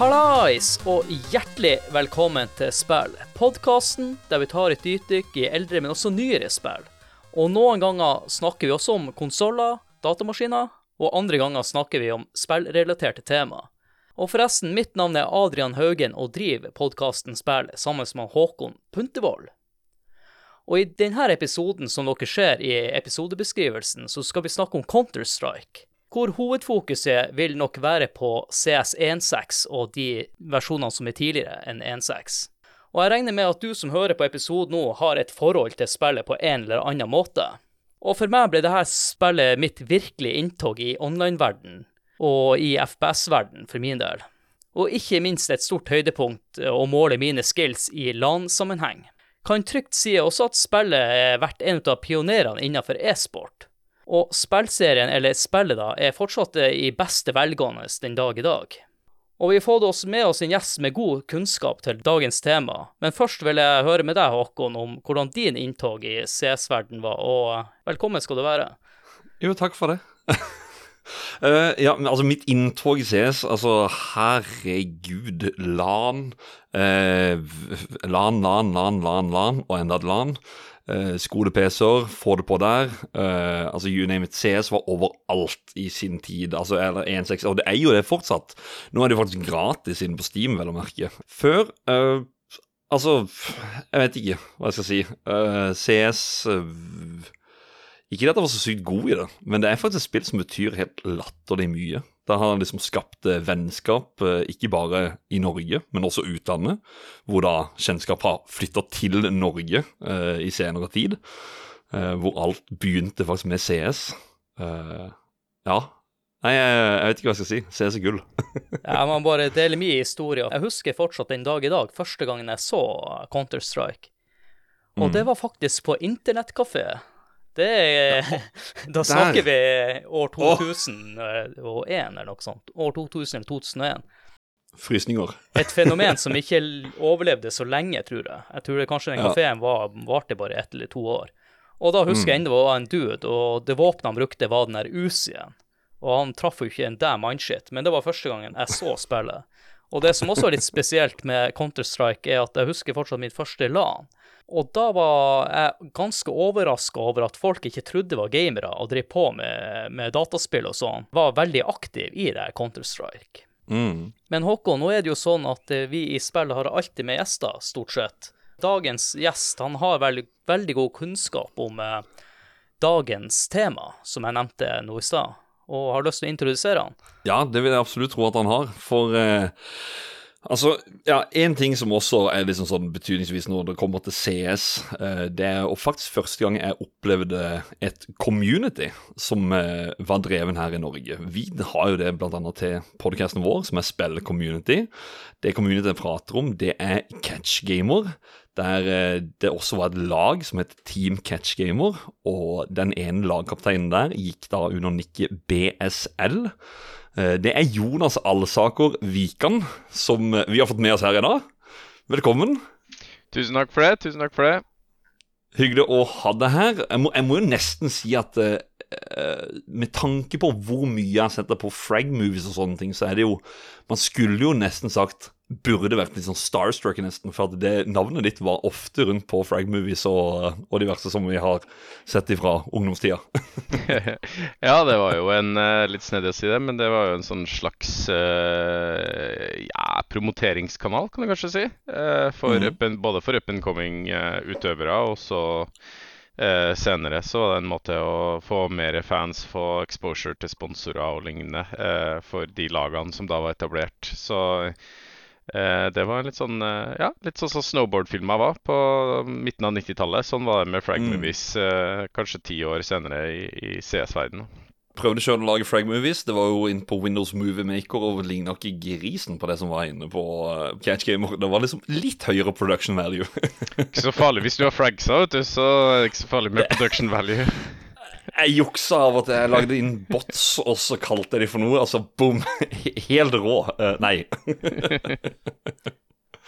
Hallais, og hjertelig velkommen til Spill, podkasten der vi tar et dypdykk i eldre, men også nyere spill. Og noen ganger snakker vi også om konsoller, datamaskiner, og andre ganger snakker vi om spillrelaterte tema. Og forresten, mitt navn er Adrian Haugen og driver podkasten Spill sammen med Håkon Puntervold. Og i denne episoden som dere ser i episodebeskrivelsen, så skal vi snakke om Counter-Strike. Hvor hovedfokuset vil nok være på CS16 og de versjonene som er tidligere enn 1.6. Og jeg regner med at du som hører på episoden nå, har et forhold til spillet på en eller annen måte. Og for meg ble dette spillet mitt virkelige inntog i online-verden, og i FPS-verden for min del. Og ikke minst et stort høydepunkt å måle mine skills i LAN-sammenheng. Kan trygt si også at spillet er vært en av pionerene innenfor e-sport. Og spillserien, eller spillet, da, er fortsatt i beste velgående den dag i dag. Og vi har fått oss med oss en gjest med god kunnskap til dagens tema. Men først vil jeg høre med deg, Håkon, om hvordan din inntog i CS-verden var, og velkommen skal du være. Jo, takk for det. Uh, ja, altså Mitt inntog i CS Altså, herregud. LAN. Uh, LAN, LAN, LAN, LAN, LAN og enda et LAN. Uh, Skole-PC-er, få det på der. Uh, altså, you name it. CS var overalt i sin tid. Altså, eller 1.6, og det er jo det fortsatt. Nå er det jo faktisk gratis inne på Steam, vel å merke. Før uh, Altså, jeg vet ikke hva jeg skal si. CS ikke at jeg var så sykt god i det, men det er faktisk et spill som betyr helt latterlig mye. Det har liksom skapt vennskap, ikke bare i Norge, men også utlandet. Hvor da kjennskap har flytta til Norge eh, i senere tid. Eh, hvor alt begynte faktisk med CS. Eh, ja. Nei, jeg, jeg, vet ikke hva jeg skal si. CS er gull. ja, Man bare deler mye historie. Jeg husker fortsatt den dag i dag, første gangen jeg så Counter-Strike. Og mm. det var faktisk på internettkafé. Det er Da snakker vi år 2001 eller noe sånt. År 2000 eller 2001. Frysninger. Et fenomen som ikke overlevde så lenge, tror jeg. Jeg tror det kanskje den kafeen var, varte bare ett eller to år. Og da husker mm. jeg enda det var en dude, og det våpenet han brukte, var den der Uzien. Og han traff jo ikke en damn mindshit, men det var første gangen jeg så spillet. Og det som også er litt spesielt med Counter-Strike, er at jeg husker fortsatt mitt første LAN. Og da var jeg ganske overraska over at folk ikke trodde var gamere og drev på med, med dataspill og sånn. Var veldig aktiv i det Counter-Strike. Mm. Men Håkon, nå er det jo sånn at eh, vi i spillet har alltid med gjester, stort sett. Dagens gjest han har veldig, veldig god kunnskap om eh, dagens tema, som jeg nevnte nå i stad, og har lyst til å introdusere han. Ja, det vil jeg absolutt tro at han har, for eh Altså, ja, En ting som også er liksom sånn betydningsvis når det kommer til CS, eh, det er faktisk første gang jeg opplevde et community som eh, var dreven her i Norge. Vi har jo det bl.a. til podkasten vår, som er Spell Community. Det community jeg prater om, det er Catch Gamer. Der eh, det også var et lag som het Team Catch Gamer, og den ene lagkapteinen der gikk da under nikket BSL. Eh, det er Jonas Alsaker Vikan som vi har fått med oss her i dag. Velkommen. Tusen takk for det. tusen takk for det. Hyggelig å ha deg her. Jeg må, jeg må, jo nesten si at uh, med tanke på hvor mye jeg har sett på frag-movies og sånne ting, så er det jo Man skulle jo nesten sagt burde vært litt sånn starstruck nesten, for at det navnet ditt var ofte rundt på frag-movies og, og diverse som vi har sett ifra ungdomstida. ja, det var jo en uh, litt snedig å si det, men det var jo en sånn slags uh, ja, promoteringskanal, kan du kanskje si. Uh, for mm. and, både for up and coming-utøvere og så Eh, senere så var det en måte å få mer fans, få exposure til sponsorer og lignende eh, for de lagene som da var etablert. Så Eh, det var litt sånn eh, ja, litt sånn som snowboardfilmer var på midten av 90-tallet. Sånn var det med Frag mm. Eh, kanskje ti år senere i, i CS-verdenen. Prøvde sjøl å lage Frag Movies. Det var jo inn på Windows Movie Maker og ligna ikke grisen på det som var inne på Catch Gamer. Det var liksom litt høyere production value. ikke så farlig hvis du har fragsa, vet du, så er det ikke så farlig med production value. Jeg juksa av at jeg lagde inn bots, og så kalte jeg de for noe. Altså, boom. Helt rå. Uh, nei.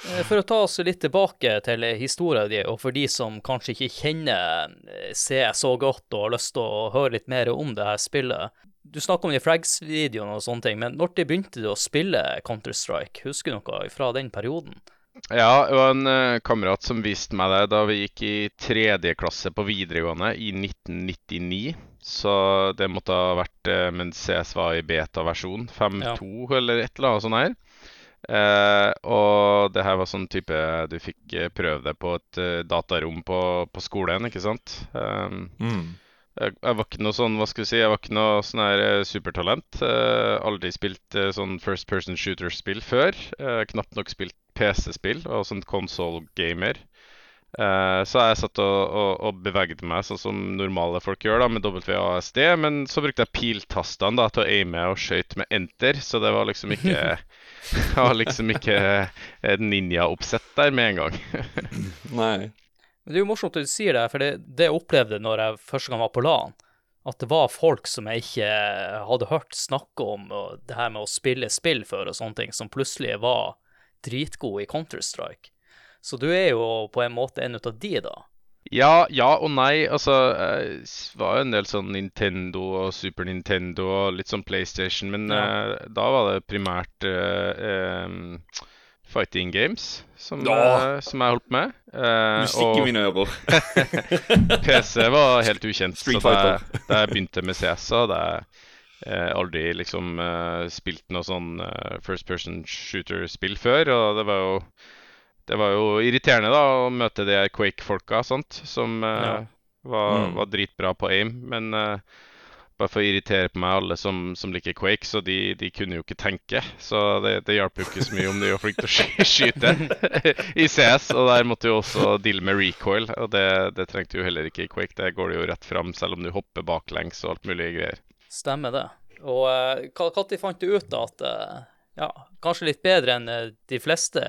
Eh, for å ta oss litt tilbake til historien din, og for de som kanskje ikke kjenner CS så godt og har lyst til å høre litt mer om det her spillet. du snakker om de Frags-videoene og sånne ting, men når begynte du å spille Counter-Strike? Husker du noe fra den perioden? Ja, det var en uh, kamerat som viste meg det da vi gikk i tredje klasse på videregående i 1999. Så det måtte ha vært uh, mens CS var i beta-versjon 5.2 ja. eller et eller annet sånt her. Uh, og det her var sånn type du fikk prøve det på et datarom på, på, skolen, ikke sant? Um, mm. Jeg, jeg, var ikke noe sånn, hva skal vi si, jeg var ikke noe sånn her uh, supertalent. Uh, aldri spilt uh, sånn first person shooter-spill før. knapt nok spilt PC-spill og sånn console-gamer. så jeg satt og, og, og beveget meg sånn som normale folk gjør da, med WASD. Men så brukte jeg piltastene da, til å aime og skøyte med enter, så det var liksom ikke Det var liksom ikke et ninja-oppsett der med en gang. Nei. Men det er jo morsomt at du sier det, for det, det jeg opplevde når jeg første gang var på LAN, at det var folk som jeg ikke hadde hørt snakke om det her med å spille spill før og sånne ting, som plutselig var dritgode i Counter-Strike. Så du er jo på en måte en av de, da. Ja, ja og nei. Altså, det var jo en del sånn Nintendo og Super Nintendo og litt sånn PlayStation, men ja. uh, da var det primært uh, um, fighting games som, ja. uh, som jeg holdt med. Uh, Musikk i mine ører. PC var helt ukjent. så da jeg, da jeg begynte med CS, hadde jeg uh, aldri liksom uh, spilt noe sånn first person shooter-spill før. Og det var jo det var jo irriterende da å møte de Quake-folka sant? som ja. var, mm. var, dritbra på aim. Men bare for å irritere på meg alle som, som liker Quake, så de, de, kunne jo ikke tenke. Så det, det hjalp jo ikke så mye om de var flinke til å skyte i CS. Og der måtte jo også deale med recoil, og det, det trengte jo heller ikke i Quake. Der går det jo rett fram, selv om du hopper baklengs og alt mulig greier. Stemmer det. Og uh, fant du ut at uh, ja, kanskje litt bedre enn uh, de fleste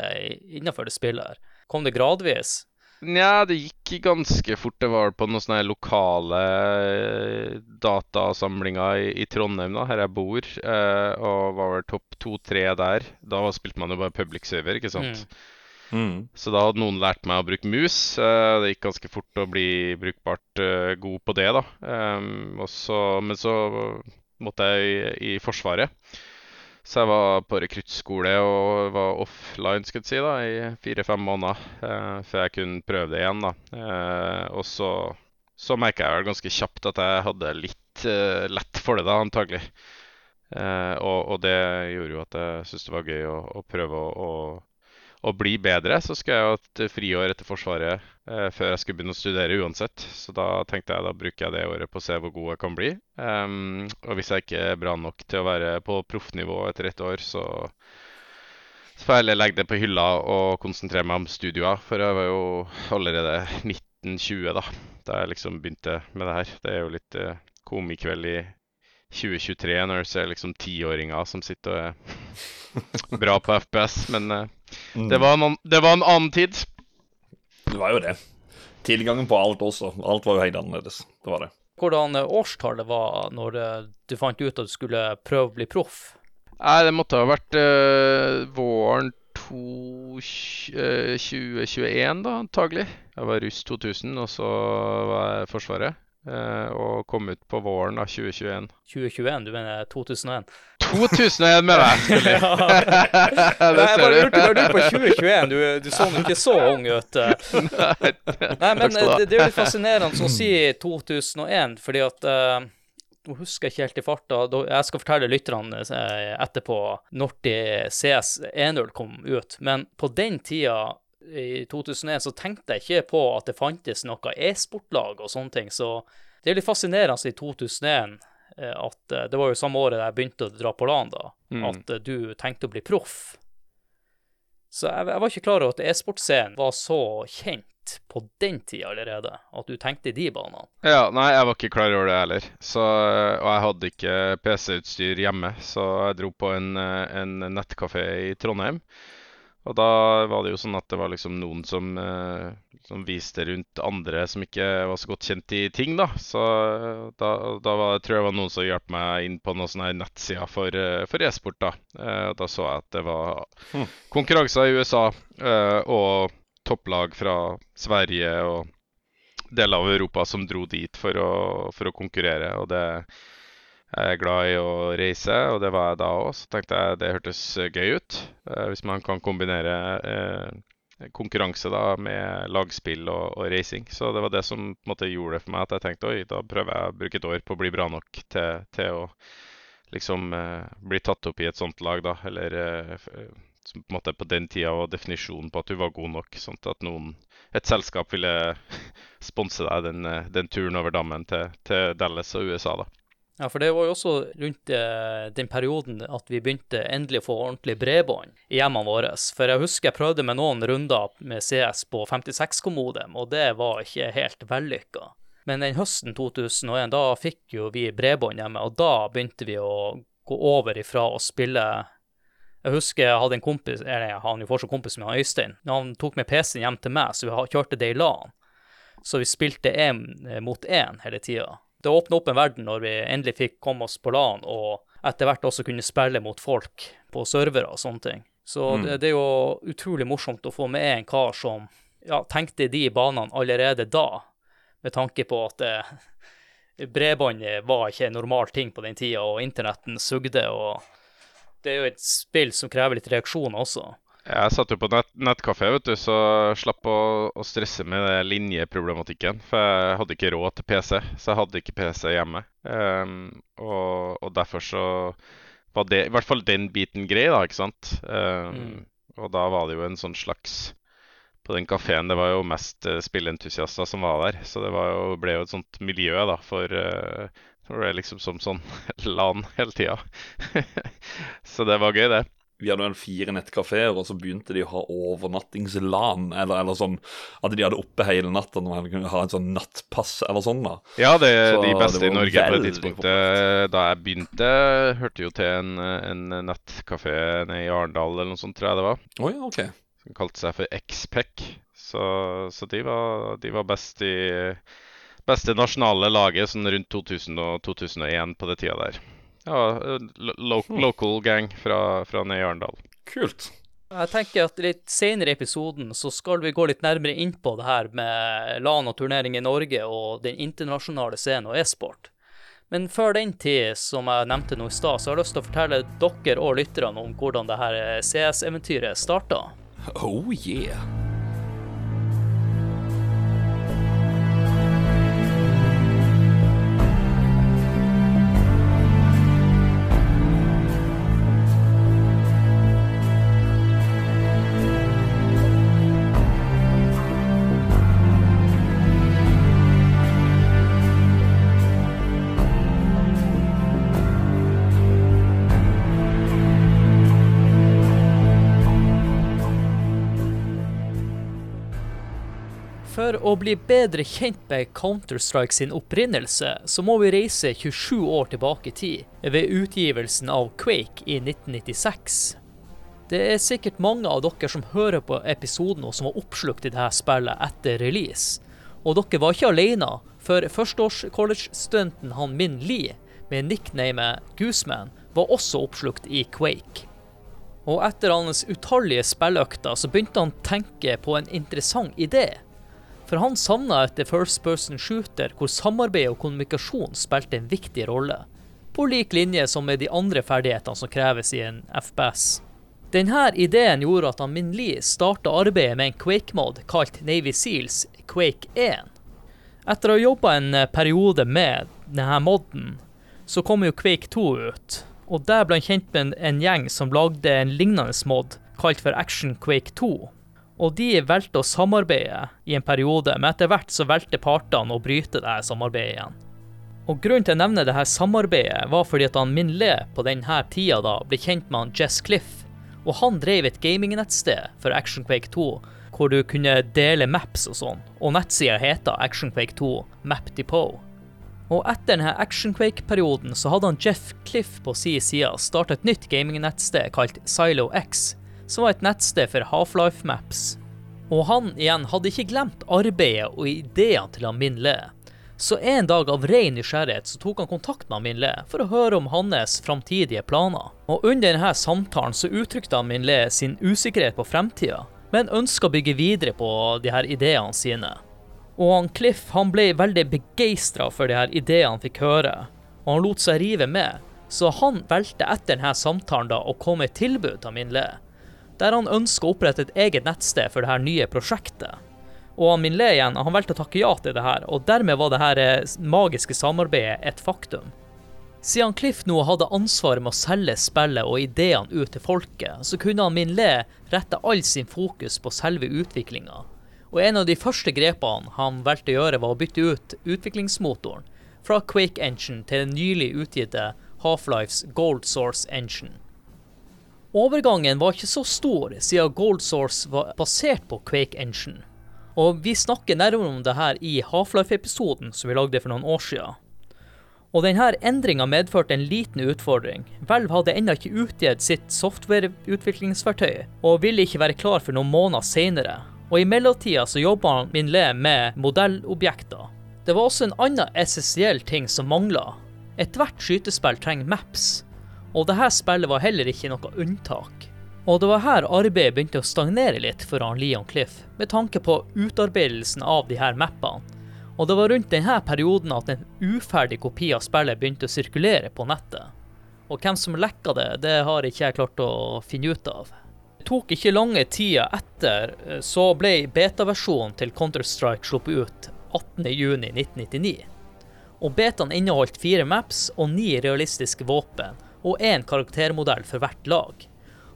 innenfor det spillet her? Kom det gradvis? Nja, det gikk ganske fort. Det var på noen sånne lokale eh, datasamlinger i, i, Trondheim, da, her jeg bor. Eh, og var vel topp to-tre der. Da spilte man jo bare public server, ikke sant. Mm. Mm. Så da hadde noen lært meg å bruke mus. Eh, det gikk ganske fort å bli brukbart eh, god på det, da. Um, også, men så måtte jeg i, i Forsvaret. Så jeg var på rekruttskole og var offline skal jeg si da, i fire-fem måneder eh, før jeg kunne prøve det igjen. da. Eh, og så, så merka jeg vel ganske kjapt at jeg hadde litt eh, lett for det, da, antagelig. Eh, og, og, det gjorde jo at jeg syntes det var gøy å, å prøve å, å å bli bedre, så skal jeg jo et friår etter Forsvaret eh, før jeg skulle begynne å studere uansett. Så da tenkte jeg da bruker jeg det året på å se hvor god jeg kan bli. Um, og hvis jeg ikke er bra nok til å være på proffnivå etter ett år, så, så får jeg heller legge det på hylla og konsentrere meg om studier. For jeg var jo allerede 1920 da da jeg liksom begynte med det her. Det er jo litt eh, komikveld i 2023 når du ser liksom tiåringer som sitter og er bra på FPS. Men uh, Mm. Det, var en, det, var en, annen tid. Det var jo det. Tilgangen på alt også. Alt var jo helt annerledes. Det var det. Hvordan eh, årstallet var når eh, du fant ut at du skulle prøve å bli proff? Nei, det måtte ha vært uh, våren 2021, da, antagelig. Jeg var russ 2000, og så var jeg Forsvaret. Uh, og kom ut på våren av 2021. 2021? Du mener 2001? 2001 mener jeg! det Nei, jeg bare lurte når du på 2021. Du, du så nok ikke så ung ut. Nei, Nei men det, det, er jo litt fascinerende å si 2001, fordi at uh, nå husker jeg ikke helt i farta. Jeg skal fortelle lytterne etterpå når CS 1.0 kom ut. Men på den tida i 2001 så tenkte jeg ikke på at det fantes noe e-sportlag og sånne ting. Så det er litt fascinerende i 2001 eh, at eh, det var jo samme året jeg begynte å dra på LAN, da, mm. at eh, du tenkte å bli proff. Så jeg, jeg var ikke klar over at e-sportscenen var så kjent på den tida allerede, at du tenkte i de banene. Ja, nei, jeg var ikke klar over det heller. Så, og jeg hadde ikke PC-utstyr hjemme, så jeg dro på en, en nettkafé i Trondheim. Og da var det jo sånn at det var liksom noen som, eh, som, viste rundt andre som ikke var så godt kjent i ting, da. Så eh, da, da var, tror jeg det var noen som hjalp meg inn på noen sånne nettsider for, eh, for e-sport, da. Eh, og da så jeg at det var hm. konkurranser i USA eh, og topplag fra Sverige og deler av Europa som dro dit for å, for å konkurrere. Og det Jeg er glad i å reise, og det var jeg da òg. Så tenkte jeg det hørtes gøy ut. Eh, hvis man kan kombinere eh, konkurranse da med lagspill og, og racing. Så det var det som på en måte gjorde det for meg at jeg tenkte oi, da prøver jeg å bruke et år på å bli bra nok til, til å liksom eh, bli tatt opp i et sånt lag, da. Eller eh, på en måte på den tida var definisjonen på at du var god nok. sånn at noen, et selskap ville sponse deg den, den turen over dammen til, til Dallas og USA, da. Ja, for det var jo også rundt eh, den perioden at vi begynte endelig å få ordentlig bredbånd i hjemmene våre. For jeg husker jeg prøvde med noen runder med CS på 56-kommodem, og det var ikke helt vellykka. Men den høsten 2001, da fikk jo vi bredbånd hjemme, og da begynte vi å gå over ifra å spille Jeg husker jeg hadde en kompis, eller han jo fortsatt kompis med Øystein. Han tok med PC-en hjem til meg, så vi kjørte det i LAN. Så vi spilte én mot én hele tida det åpna opp en verden når vi endelig fikk komme oss på LAN, og etter hvert også kunne spille mot folk på servere og sånne ting. Så mm. det, det, er jo utrolig morsomt å få med en kar som ja, tenkte de banene allerede da, med tanke på at eh, bredbåndet var ikke en normal ting på den tida, og internetten sugde, og det er jo et spill som krever litt reaksjoner også. Jeg satt jo på nett, nettkafé, vet du, så slapp å, å stresse med linjeproblematikken. For jeg hadde ikke råd til PC, så jeg hadde ikke PC hjemme. Um, og, og, derfor så var det i hvert fall den biten grei, da, ikke sant. Um, mm. Og da var det jo en sånn slags På den kafeen det var jo mest uh, spillentusiaster som var der. Så det jo, ble jo et sånt miljø da for uh, det er liksom som sånn LAN hele tida. så det var gøy, det vi hadde vel fire nettkafeer, og så begynte de å ha overnattingslan. Eller, eller sånn at de hadde oppe hele natta når man kunne ha en sånn nattpass eller sånn. da. Ja, det, så de beste i Norge på det tidspunktet. Da jeg begynte, hørte jo til en, en nettkafé nede i Arendal eller noe sånt, tror jeg det var. Oh, ja, ok. Som kalte seg for Xpec. Så, så de, var, de var best i beste nasjonale laget sånn rundt 2000 og 2001 på det tida der. Ja, lo hmm. local gang fra, fra nede i Arendal. Kult. Jeg tenker at litt senere i episoden så skal vi gå litt nærmere inn på det her med LAN og turnering i Norge og den internasjonale scenen og e-sport. Men før den tid, som jeg nevnte nå i stad, så har jeg lyst til å fortelle dere og lytterne om hvordan det her CS-eventyret starta. Oh yeah. Å bli bedre kjent med Counter-Strike sin opprinnelse, så må vi reise 27 år tilbake i tid, ved utgivelsen av Quake i 1996. Det er sikkert mange av dere som hører på episoden og som var oppslukt i dette spillet etter release. Og dere var ikke alene, for førsteårs-college-studenten han Min Lee, med nicknamet Gooseman, var også oppslukt i Quake. Og etter hans utallige spilløkter så begynte han å tenke på en interessant idé for han savna et first person shooter hvor samarbeid og kommunikasjon spilte en viktig rolle, på lik linje som med de andre ferdighetene som kreves i en FPS. Denne ideen gjorde at Min Lee starta arbeidet med en Quake-mod kalt Navy Seals Quake 1. Etter å ha jobba en periode med denne moden, så kom jo Quake 2 ut, og der ble han kjent med en gjeng som lagde en lignende mod kalt for Action Quake 2 og de valgte å samarbeide i en periode, men etter hvert så valgte partene å bryte dette samarbeidet igjen. Og Grunnen til å nevne dette samarbeidet var fordi at han Min Le på denne tida da ble kjent med han Jess Cliff, og han drev et gamingnettsted for Action Quake 2 hvor du kunne dele maps og sånn, og nettsida heter Action Quake 2 Map Depot. Og etter denne Action Quake-perioden så hadde han Jeff Cliff på sin side starta et nytt gamingnettsted kalt Silo X, som var et nettsted for Half-Life Maps. Og han igjen hadde ikke glemt arbeidet og ideene til Min Le. Så en dag av ren nysgjerrighet så tok han kontakt med Min Le for å høre om hans framtidige planer. Og under denne samtalen så uttrykte Min Le sin usikkerhet på fremtida, men ønska å bygge videre på de her ideene sine. Og han Cliff han ble veldig begeistra for de her ideene han fikk høre, og han lot seg rive med, så han valgte etter denne samtalen da å komme med et tilbud til Min Le, der han ønsker å opprette et eget nettsted for det her nye prosjektet. Og Min Le igjen, han valgte å takke ja til det her, og dermed var det her eh, magiske samarbeidet et faktum. Siden Cliff nå hadde ansvaret med å selge spillet og ideene ut til folket, så kunne han Min Le rette all sin fokus på selve utviklinga. Og en av de første grepene han valgte å gjøre, var å bytte ut utviklingsmotoren fra Quake Engine til den nylig utgitte Half-Lifes Gold Source Engine. Overgangen var ikke så stor, siden Gold Source var basert på Quake Engine. Og vi snakker nærmere om det her i Half-Life-episoden som vi lagde for noen år siden. Og denne endringa medførte en liten utfordring. Valve hadde ennå ikke utgitt sitt softwareutviklingsverktøy, og ville ikke være klar for noen måneder seinere. Og i mellomtida så jobba Minle med modellobjekter. Det var også en annen essensiell ting som mangla. Ethvert skytespill trenger maps, og dette spillet var heller ikke noe unntak. Og det var her arbeidet begynte å stagnere litt for han Leon Cliff, med tanke på utarbeidelsen av de her mappene. Og det var rundt denne perioden at en uferdig kopi av spillet begynte å sirkulere på nettet. Og hvem som lekka det, det har ikke jeg klart å finne ut av. Det tok ikke lange tida etter, eh, så ble beta-versjonen til Counter-Strike sluppet ut 18.6.1999. Og betaen inneholdt fire maps og ni realistiske våpen, og én karaktermodell for hvert lag.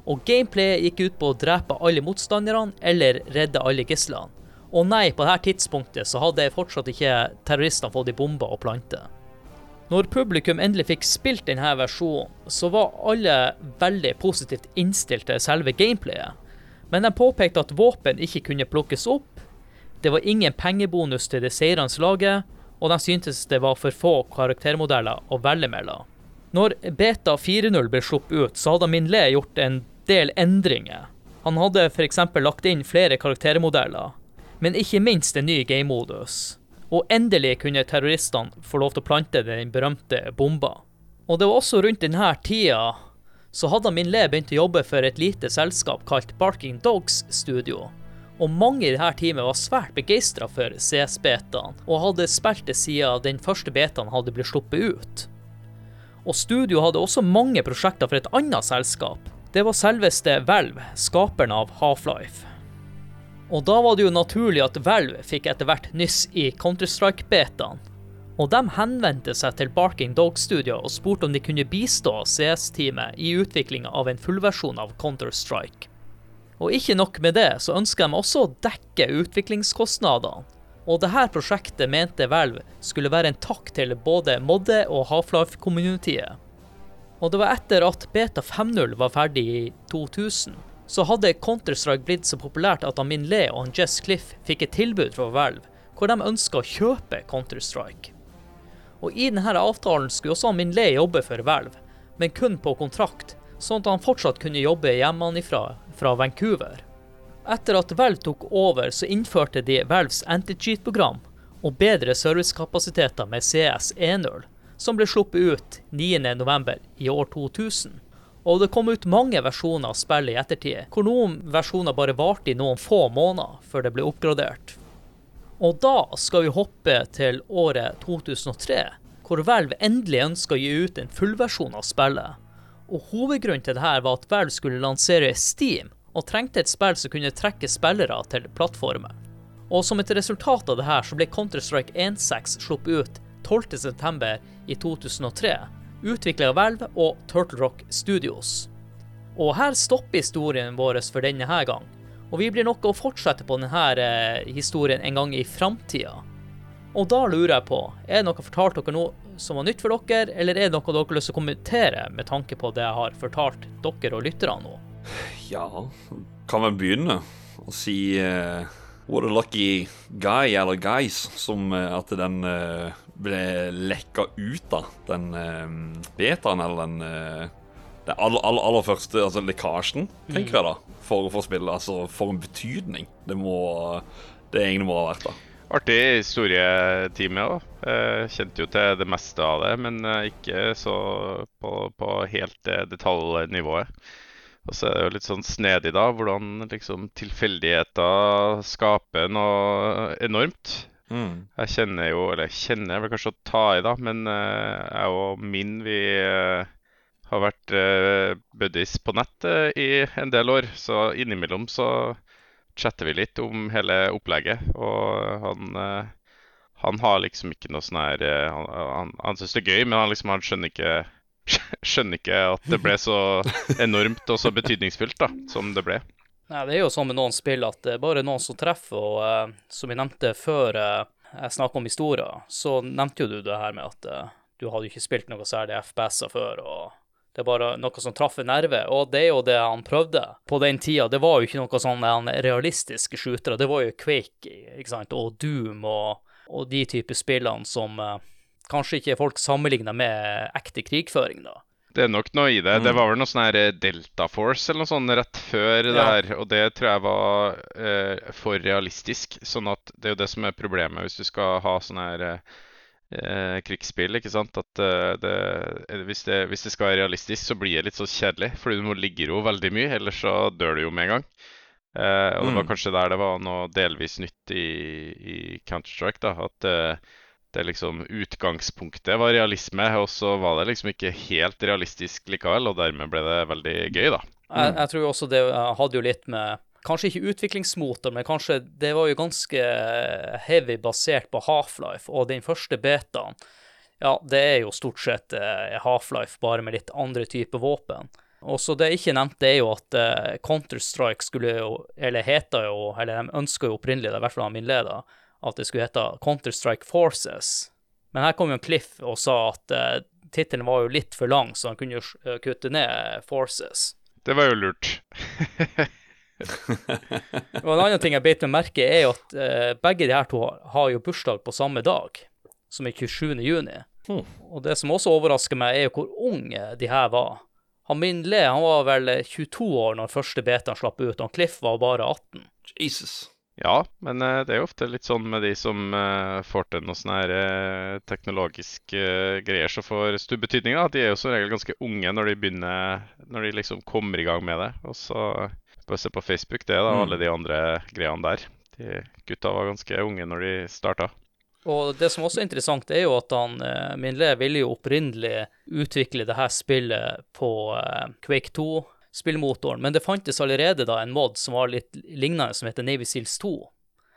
Og gameplayet gikk ut på å drepe alle motstanderne eller redde alle gislene. Og nei, på dette tidspunktet så hadde fortsatt ikke terroristene fått i bomber og planter. Når publikum endelig fikk spilt denne versjonen, så var alle veldig positivt innstilt til selve gameplayet. Men de påpekte at våpen ikke kunne plukkes opp, det var ingen pengebonus til det seirende laget, og de syntes det var for få karaktermodeller å velge mellom. Når Beta 4.0 ble sluppet ut, så hadde Minle gjort en del endringer. Han hadde f.eks. lagt inn flere karaktermodeller, men ikke minst en ny game-modus. Og endelig kunne terroristene få lov til å plante den berømte bomba. Og det var også rundt denne tida så hadde Minle begynt å jobbe for et lite selskap kalt Barking Dogs Studio. Og mange i dette teamet var svært begeistra for CS-betaen, og hadde spilt det siden den første betaen hadde blitt sluppet ut. Og studio hadde også mange prosjekter for et annet selskap. Det var selveste Valve, skaperen av Half-Life. Og da var det jo naturlig at Valve fikk etter hvert nyss i Counter-Strike-betaen. Og de henvendte seg til Barking Dog Studio og spurte om de kunne bistå CS-teamet i utviklinga av en fullversjon av Counter-Strike. Og ikke nok med det, så ønsker de også å dekke utviklingskostnadene. Og dette prosjektet mente Valve skulle være en takk til både Modde og Half-Life-communityet. Og det var etter at Beta 5.0 var ferdig i 2000, så hadde Counter-Strike blitt så populært at Amin Le og Jess Cliff fikk et tilbud fra Valve, hvor de ønska å kjøpe Counter-Strike. Og i denne avtalen skulle også Amin Le jobbe for Valve, men kun på kontrakt, sånn at han fortsatt kunne jobbe hjemmefra fra Vancouver. Etter at Valve tok over, så innførte de Valves anti-cheat-program og bedre servicekapasiteter med CS 1.0, som ble sluppet ut 9.11. i år 2000. Og det kom ut mange versjoner av spillet i ettertid, hvor noen versjoner bare varte i noen få måneder før det ble oppgradert. Og da skal vi hoppe til året 2003, hvor Valve endelig ønska å gi ut en fullversjon av spillet. Og hovedgrunnen til dette var at Valve skulle lansere Steam, og trengte et spill som kunne trekke spillere til plattformen. Og som et resultat av dette så ble Counter-Strike 1.6 sluppet ut 12.9. i 2003, utvikla av Valve og Turtle Rock Studios. Og her stopper historien vår for denne her gang, og vi blir nok å fortsette på denne eh, historien en gang i framtida. Og da lurer jeg på, er det noe jeg fortalt dere noe som var nytt for dere, eller er det noe dere har lyst til å kommentere med tanke på det jeg har fortalt dere og lytterne nå? Ja, kan vi begynne å si uh, What a lucky guy, eller guys, som uh, at den uh, ble lekka ut, da. Den uh, betaen, eller den Det aller, aller, aller, første, altså lekkasjen, tenker mm. jeg da, for, å få spillet. Altså, for en betydning det må det egentlig må ha vært, da. Artig historietime òg. Kjente jo til det meste av det, men ikke så på, på helt detaljnivået. Og så er det jo litt sånn snedig, da, hvordan liksom tilfeldigheter skaper noe enormt. Mm. Jeg kjenner jo, eller jeg kjenner vel kanskje å ta i, da, men uh, jeg og min vi uh, har vært uh, buddies på nett uh, i en del år. Så innimellom så chatter vi litt om hele opplegget. Og han, han har liksom ikke noe sånn her Han, han, han syns det er gøy, men han liksom han skjønner ikke Skjønner ikke at det ble så enormt og så betydningsfullt da, som det ble. Nei, det er jo sånn med noen spill at det er bare noen som treffer, og eh, som jeg nevnte før eh, jeg snakka om historier, så nevnte jo du det her med at eh, du hadde ikke spilt noe særlig FPS-er før, og det er bare noe som traff en nerve, og det er jo det han prøvde på den tida. Det var jo ikke noe sånn realistisk realistiske shootere, det var jo Quake ikke sant, og Doom og, og de typer spillene som eh, kanskje ikke folk sammenligna med ekte krigføring, da. Det er nok noe i det. Det Mm. var vel noe sånn her eh, Delta Force eller noe sånt rett før det her. Og det tror jeg var eh, for realistisk. Sånn at det er jo det som er problemet hvis du skal ha sånn her eh, eh, krigsspill, ikke sant. At eh, det, eh, hvis, det, hvis det skal være realistisk, så blir det litt så kjedelig. Fordi du må ligge i ro veldig mye, ellers så dør du jo med en gang. Eh, og det var Mm. kanskje der det var noe delvis nytt i, i Counter-Strike, da. At det liksom utgangspunktet var realisme, og så var det liksom ikke helt realistisk likevel, og dermed ble det veldig gøy, da. Jeg, jeg tror også det eh, hadde jo litt med Kanskje ikke utviklingsmotor, men kanskje det var jo ganske heavy basert på Half-Life, og den første betaen Ja, det er jo stort sett eh, Half-Life, bare med litt andre typer våpen. Og så det jeg ikke nevnte, er jo at eh, Counter-Strike skulle jo Eller heta jo Eller de ønska jo opprinnelig, det er i hvert fall han min leder, at det skulle hete Counter-Strike Forces. Men her kom jo Cliff og sa at uh, tittelen var jo litt for lang, så han kunne jo eh, kutte ned Forces. Det var jo lurt. Og en annen ting jeg beit meg merke er jo at uh, begge de her to har, har jo bursdag på samme dag, som er 27. juni. Hmm. Og det som også overrasker meg, er jo hvor unge de her var. Han min Le han var vel 22 år når første betaen slapp ut, og Cliff var bare 18. Jesus. Ja, men eh, det er jo ofte litt sånn med de som eh, får til noen sånne her eh, teknologiske greier som får stor betydning. da. De er jo som regel ganske unge når de begynner, når de liksom kommer i gang med det. Og så bare se på Facebook, det, da, og alle mm. de andre greiene der. De gutta var ganske unge når de starta. Og det som også er interessant, er jo at han, Minle ville jo opprinnelig utvikle det her spillet på Quake 2 spillmotoren. Men det fantes allerede da en mod som var litt lignende, som heter Navy Seals 2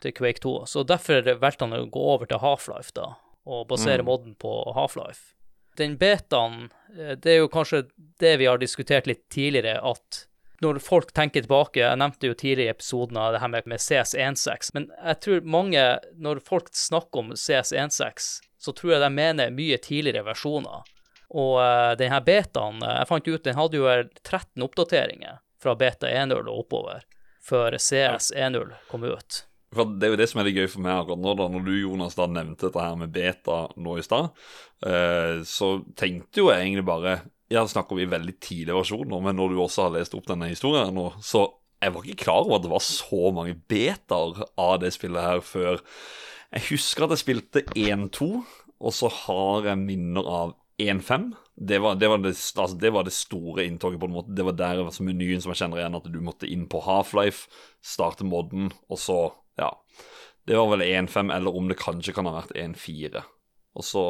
til Quake 2. Så derfor valgte han å gå over til Half-Life da, og basere mm. moden på Half-Life. Den betaen, eh, det er jo kanskje det vi har diskutert litt tidligere, at når folk tenker tilbake Jeg nevnte jo tidligere i episoden av det her med, med CS16, men jeg tror mange, når folk snakker om CS16, så tror jeg de mener mye tidligere versjoner. Og uh, denne betaen, eh, jeg fant ut den hadde jo 13 oppdateringer fra beta 1.0 og oppover, før CS 1.0 kom ut. For Det er jo det som er litt gøy for meg akkurat nå, da. Når du, Jonas, da nevnte dette her med beta nå i stad, uh, så tenkte jo jeg egentlig bare Ja, snakker vi veldig tidlige versjoner, men når du også har lest opp denne historien nå, så jeg var ikke klar over at det var så mange betaer av det spillet her før. Jeg husker at jeg spilte 1-2, og så har jeg minner av 1-5. Det var det, det, altså det var det store inntoget, på en måte. Det var der altså menyen som jeg kjenner igjen, at du måtte inn på Half-Life, starte modden, og så Ja. Det var vel 1-5, eller om det kanskje kan ha vært 1-4. Og så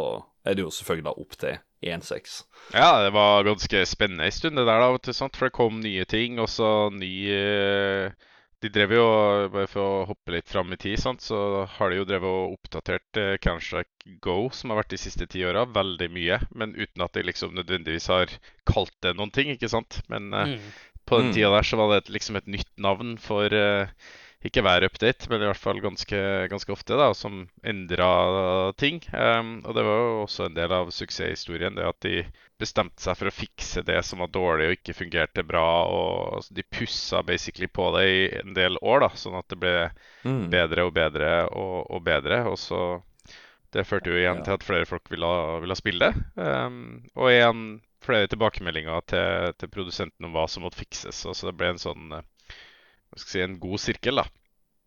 er det jo selvfølgelig da opp til 1-6. Ja, det var ganske spennende en stund, det der, da, vet du, sant? for det kom nye ting. Og så ny eh, De drev jo, bare for å hoppe litt fram i tid, sant? så har de jo drevet og oppdatert eh, Counter-Strike Go, som har vært de siste ti åra, veldig mye. Men uten at de liksom nødvendigvis har kalt det noen ting, ikke sant. Men eh, Mm. på den Mm. tida der så var det et, liksom et nytt navn for eh, ikke hver update, men i hvert fall ganske, ganske ofte, da, som endra ting. Um, og det var jo også en del av suksesshistorien, det at de bestemte seg for å fikse det som var dårlig og ikke fungerte bra. og De pussa basically på det i en del år, da, sånn at det ble Mm. bedre og bedre og, og bedre. Og så Det førte jo igjen til at flere folk ville, ville spille det. Um, og igjen flere tilbakemeldinger til, til produsenten om hva som måtte fikses. Og så det ble en sånn eh, hva skal jeg si, en god sirkel, da.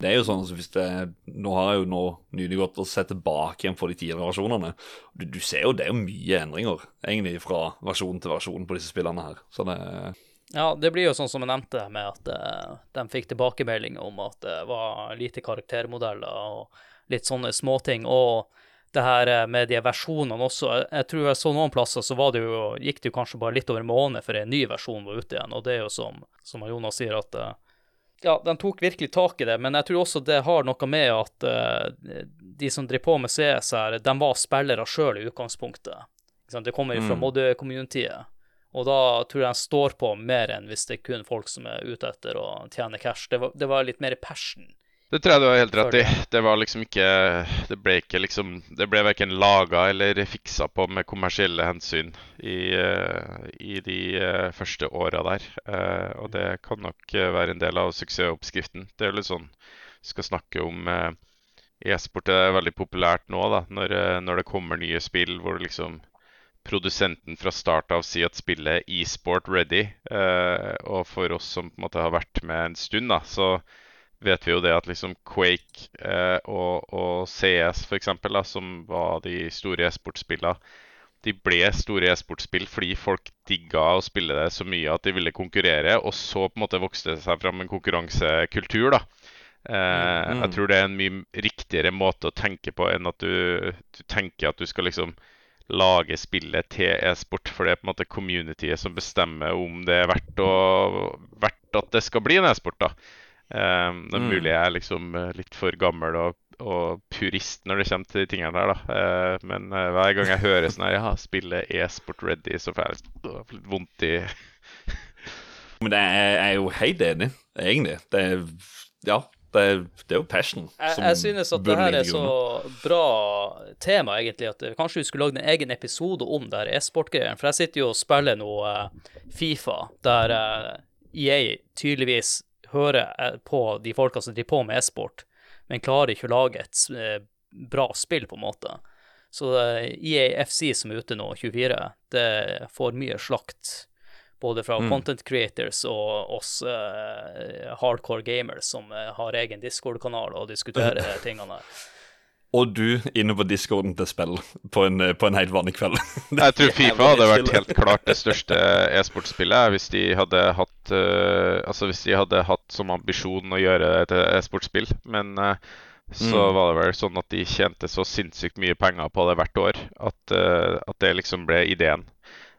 Det er jo sånn hvis det, Nå har jeg jo nå nylig gått og sett tilbake igjen på de tidligere versjonene. Du, du ser jo det er jo mye endringer egentlig fra versjon til versjon på disse spillene her. Så det Ja, det blir jo sånn som jeg nevnte, med at uh, de fikk tilbakemelding om at det var lite karaktermodeller, og litt sånne småting. Og det her eh, med de versjonene også. Jeg tror jeg så noen plasser så var det jo, gikk det jo kanskje bare litt over en måned før en ny versjon var ute igjen. Og det er jo som, som Jonas sier, at eh, ja, de tok virkelig tak i det. Men jeg tror også det har noe med at uh, de som driver på med CS her, de var spillere sjøl i utgangspunktet. Det kommer jo fra Mm. Modø-communityet. Og da tror jeg de står på mer enn hvis det er kun folk som er ute etter å tjene cash. Det var, det var litt mer passion. Det tror jeg du har helt rett i. Det var liksom ikke Det ble ikke liksom Det ble verken laga eller fiksa på med kommersielle hensyn i, eh, i de eh, første åra der. Eh, og det kan nok være en del av suksessoppskriften. Det er jo litt sånn Vi skal snakke om E-sport er veldig populært nå, da, når, når det kommer nye spill hvor liksom produsenten fra start av sier at spillet er e-sport ready. Eh, og for oss som på en måte har vært med en stund, da, så vet vi jo det at liksom Quake eh, og, og CS da, som var de store e-sportspillene, de ble store e-sportspill fordi folk digga å spille det så mye at de ville konkurrere. Og så på en måte vokste det seg fram en konkurransekultur. da. Eh, Mm. Jeg tror det er en mye riktigere måte å tenke på enn at du, du tenker at du skal liksom lage spillet til e-sport. For det er på en måte communityet som bestemmer om det er verdt, å, verdt at det skal bli en e-sport. da. Eh, det er mulig jeg er liksom eh, litt for gammel og, og purist når det kommer til de tingene der, da. Uh, men uh, hver gang jeg hører sånn her, ja, spillet e-sport ready, så får jeg litt, litt vondt i Men det er, jeg er jo helt enig, egentlig. Det er, ja, det er, det er jo passion. Jeg, som jeg synes at det her er så bra tema, egentlig, at kanskje vi skulle lagd en egen episode om det her e-sport-greien. For jeg sitter jo og spiller nå eh, Fifa, der EA tydeligvis hører eh, på de folka som driver på med e-sport, men klarer ikke å lage et eh, bra spill, på en måte. Så IAFC som er ute nå, 24, det får mye slakt. Både fra Mm. content creators og oss uh, hardcore gamers som eh, har egen Discord-kanal og diskuterer tingene. Og du inne på discorden til spill på en, på en helt vanlig kveld. Jeg tror Fifa hadde vært helt klart det største e-sportspillet hvis de hadde hatt uh, Altså hvis de hadde hatt som ambisjon å gjøre det til e-sportspill. Men uh, så Mm. var det vel sånn at de tjente så sinnssykt mye penger på det hvert år at, uh, at det liksom ble ideen.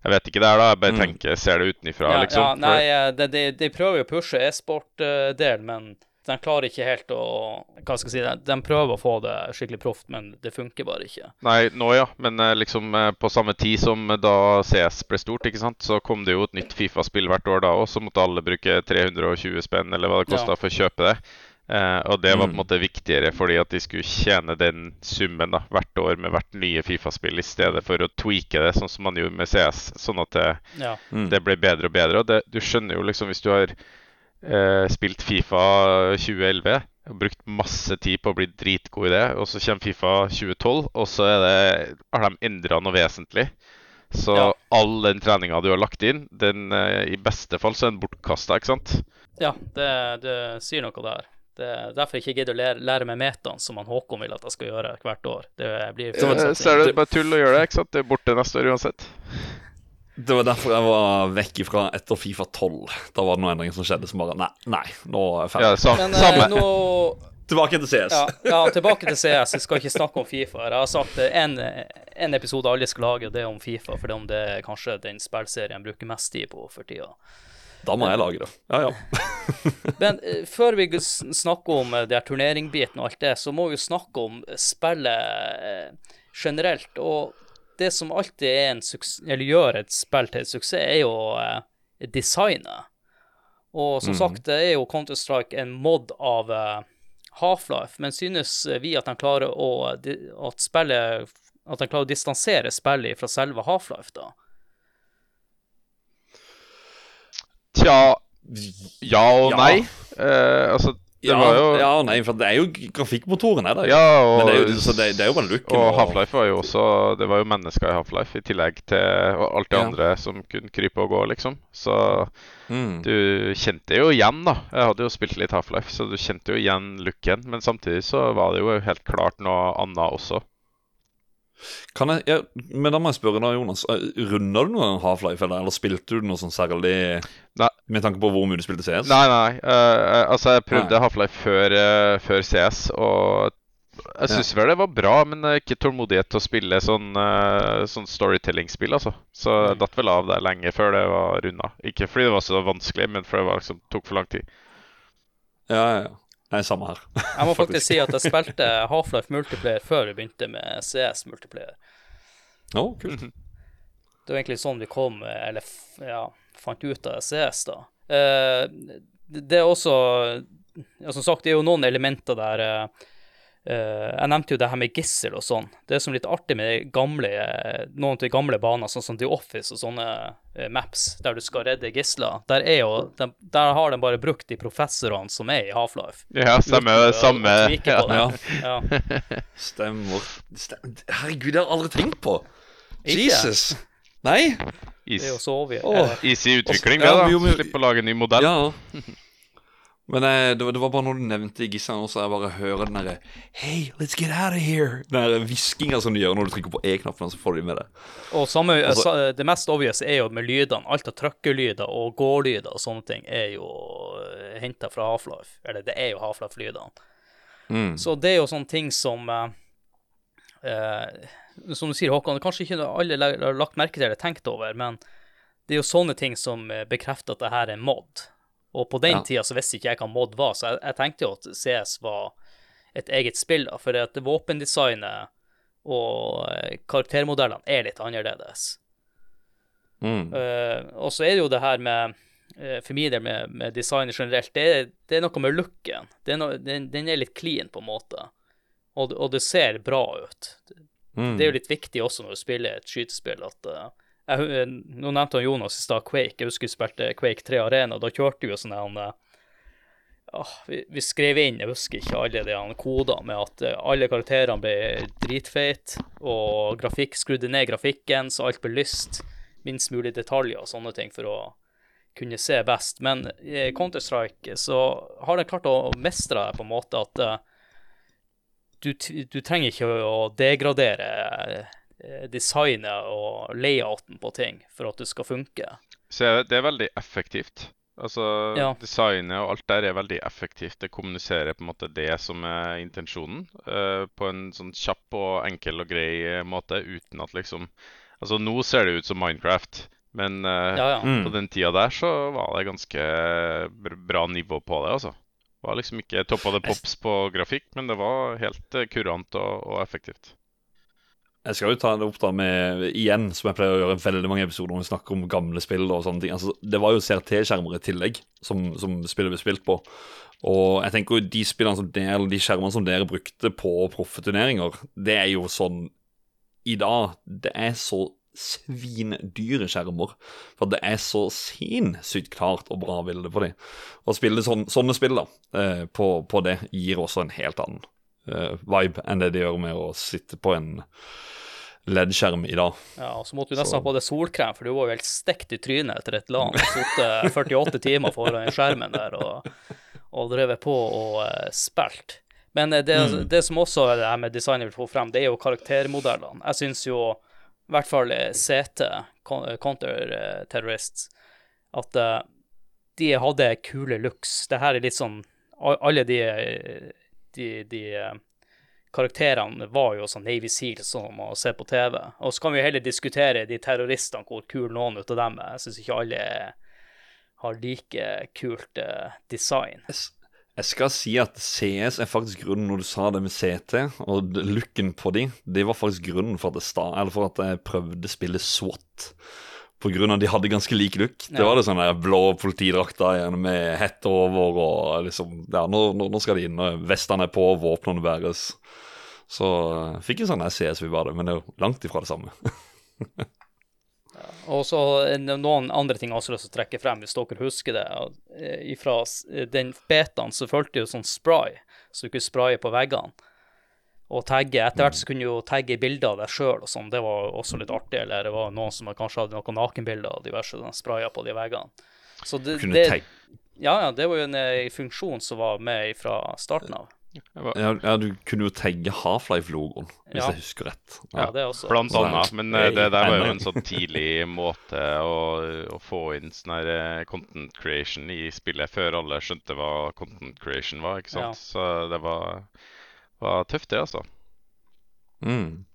Jeg vet ikke det her, da. Jeg bare Mm. tenker, ser det utenifra, Ja, liksom. ja, nei, eh, de, de, de prøver jo å pushe e-sport-del, men de klarer ikke helt å Hva skal jeg si? De, de prøver å få det skikkelig proft, men det funker bare ikke. Nei, nå ja, men eh, liksom eh, på samme tid som da CS ble stort, ikke sant, så kom det jo et nytt Fifa-spill hvert år da òg, så måtte alle bruke 320 spenn eller hva det kosta Ja. for å kjøpe det. Eh, og det var på en Mm. måte viktigere fordi at de skulle tjene den summen da, hvert år med hvert nye Fifa-spill, i stedet for å tweake det sånn som man gjorde med CS, sånn at det, Ja. Mm. det ble bedre og bedre. Og det, du skjønner jo liksom, hvis du har eh, spilt Fifa 2011 og brukt masse tid på å bli dritgod i det, og så kommer Fifa 2012, og så er det, har de endra noe vesentlig. Så Ja. all den treninga du har lagt inn, den eh, i beste fall så er den bortkasta, ikke sant? Ja, det, det sier noe der. Det er derfor jeg ikke gidder å lære, lære meg metaen som han Håkon vil at jeg skal gjøre hvert år. Det blir Så- så er det bare tull å gjøre det, ikke sant? Det er borte neste år uansett. Det var derfor jeg var vekk ifra etter Fifa 12. Da var det noen endringer som skjedde som bare Nei, nei nå er jeg ferdig. Ja, sam, Men eh, samme. nå Tilbake til CS. ja, ja, tilbake til CS. Jeg skal ikke snakke om Fifa. Jeg har sagt en, en episode alle skal lage, og det er om Fifa. For det er om det er kanskje den spillserien jeg bruker mest tid på for tida. Da må jeg lage det. Ja, ja. Men eh, før vi snakker om eh, det her turneringmbiten og alt det, så må vi jo snakke om spillet eh, generelt. Og det som alltid er en suksess, eller gjør et spill til et suksess, er jo eh, designet. Og som mm. sagt, det er jo Counter-Strike en mod av eh, Half-Life, men synes vi at de klarer å at spillet at de klarer å distansere spillet fra selve Half-Life, da? Tja, ja og Ja. nei. Eh, altså, Ja, jo ja, nei, for det er jo grafikkmotoren, er det. Ja, og, Men det er jo, så det, det er jo bare looken. og Half-Life var jo også Det var jo mennesker i Half-Life, i tillegg til alt det Ja. andre som kunne krype og gå, liksom. Så Mm. du kjente jo igjen, da. Jeg hadde jo spilt litt Half-Life, så du kjente jo igjen looken. Men samtidig så var det jo helt klart noe annet også. Kan jeg, jeg, men da må jeg spørre da, Jonas. Runda du noen Half-Life, eller, eller spilte du noe sånn særlig Nei. Med tanke på hvor mye du spilte CS? Nei, nei. Uh, altså, jeg prøvde Half-Life før, uh, før CS, og Jeg syns vel det var bra, men ikke tålmodighet til å spille sånn, uh, sånn storytelling-spill, altså. Så jeg datt vel av der lenge før det var runda. Ikke fordi det var så vanskelig, men fordi det var, liksom, tok for lang tid. Ja, ja, ja. Er samme her. Jeg må faktisk si at jeg spilte Half-Life Multiplayer før vi begynte med CS Multiplayer. Å, oh, kult. Det var egentlig sånn vi kom, eller ja, fant ut av CS, da. Uh, det er også ja, Som sagt, det er jo noen elementer der Uh, jeg nevnte jo det her med gissel og sånn. Det er som litt artig med gamle, noen av de gamle baner, sånn som The Office og sånne uh, maps, der du skal redde gisler. Der, er jo, de, der har de bare brukt de professorene som er i Half-Life. Ja, stemmer. samme. Ja. ja. Stemmer. Stemmer. Herregud, det har jeg aldri tenkt på. Jesus. Nei. Is. Det er jo så vi, oh. Easy utvikling, det, da. Slipp å lage en ny modell. Ja. Men eh, det, det, var bare når du nevnte Gissan også, jeg bare hører den derre Hey, let's get out of here! Den hviskinga som du gjør når du trykker på E-knappen, så får du med det. Og samme, altså, det mest obvious er jo med lydene. Alt av trykkelyder og gålyder og sånne ting er jo eh, henta fra Half-Life. Eller det er jo Half-Life-lydene. Mm. Så det er jo sånne ting som eh, Som du sier, Håkon, kanskje ikke alle har lagt merke til eller tenkt over, men det er jo sånne ting som bekrefter at det her er mod. Og på den ja. tida så visste ikke jeg hva mod var, så jeg, jeg, tenkte jo at CS var et eget spill, da, for at våpendesignet og eh, karaktermodellene er litt annerledes. Mm. Uh, og så er det jo det her med uh, For min del med, med design generelt, det er, det er, noe med looken. No, den, den, er litt clean, på en måte. Og, og det ser bra ut. Mm. Det er jo litt viktig også når du spiller et skytespill, at uh, jeg, eh, Nå nevnte han Jonas i stad Quake. Jeg husker vi spilte Quake 3 Arena. Da kjørte vi jo sånn han oh, vi, vi, skrev inn, jeg husker ikke alle de kodene, med at eh, alle karakterene ble dritfeite, og grafikk skrudde ned grafikken, så alt ble lyst. Minst mulig detaljer og sånne ting for å kunne se best. Men i Counter-Strike så har den klart å mestre det på en måte at uh, du, du, trenger ikke å degradere Eh, designet og layouten på ting for at det skal funke. Så det er veldig effektivt. Altså, ja. Designet og alt der er veldig effektivt. Det kommuniserer på en måte det som er intensjonen, uh, på en sånn kjapp og enkel og grei måte, uten at liksom Altså, nå ser det ut som Minecraft, men uh, ja, ja. Mm. på den tida der så var det ganske bra nivå på det, altså. Det var liksom ikke topp av the pops på grafikk, men det var helt kurant og, og effektivt. Jeg skal jo ta det opp da med igjen, som jeg pleier å gjøre veldig mange episoder når vi snakker om gamle spill. og sånne ting. Altså, Det var jo CRT-skjermer i tillegg, som, som spillet ble spilt på. Og jeg tenker jo de spillene som dere, eller de skjermene som dere brukte på proffe turneringer, det er jo sånn i dag Det er så svindyre skjermer. For det er så sinnssykt klart og bra bilde på dem. Å spille sånne, sånne spill da, eh, på, på, det gir også en helt annen uh, vibe enn det de gjør med å sitte på en LED-skjerm i dag. Ja, og så måtte du nesten ha på deg solkrem, for du var jo helt stekt i trynet etter et LAN. Sittet 48 timer foran skjermen der og, og drevet på og uh, spilt. Men uh, det, mm. det, som også er det her med designet vil få frem, det er jo karaktermodellene. Jeg syns jo i hvert fall CT, Counter Terrorists, at de hadde kule looks. Det her er litt sånn Alle de, de, de karakterene var jo sånn Navy Seals som å se på TV. Og så kan vi heller diskutere de terroristene, hvor kule noen av dem er. Jeg syns ikke alle har like kult uh, design. Jeg skal si at CS er faktisk grunnen når du sa det med CT, og looken på de, det var faktisk grunnen for at, sta, for at jeg prøvde å spille SWAT. På grunn av at de hadde ganske lik look. Det var det sånne blå politidrakter igjen med hette over og liksom Ja, nå, nå skal de inn, og vestene er på, våpnene bæres. Så uh, fikk jeg sånn SES vi bare, men det er jo langt ifra det samme. og så noen andre ting jeg også lyst til å trekke frem, hvis dere husker det. Eh, fra den betaen så fulgte jo sånn spray, så du kunne spraye på veggene. Og tagge. Etter hvert så kunne du jo tagge bilder av deg sjøl og sånn. Det var også litt artig. Eller det var noen som kanskje hadde noen nakenbilder av diverse sprayer på de veggene. Så det, det, ja, ja, det var jo en, en eh, funksjon som var med fra starten av. Ja, ja, du kunne jo tagge Half-Life-logoen, hvis ja. jeg husker rett. Ja, ja det også. Blant annet. Men uh, det der var jo en sånn tidlig måte å, å få inn sånn her uh, content creation i spillet, før alle skjønte hva content creation var, ikke sant. Så det var, var tøft, det, altså. Mm.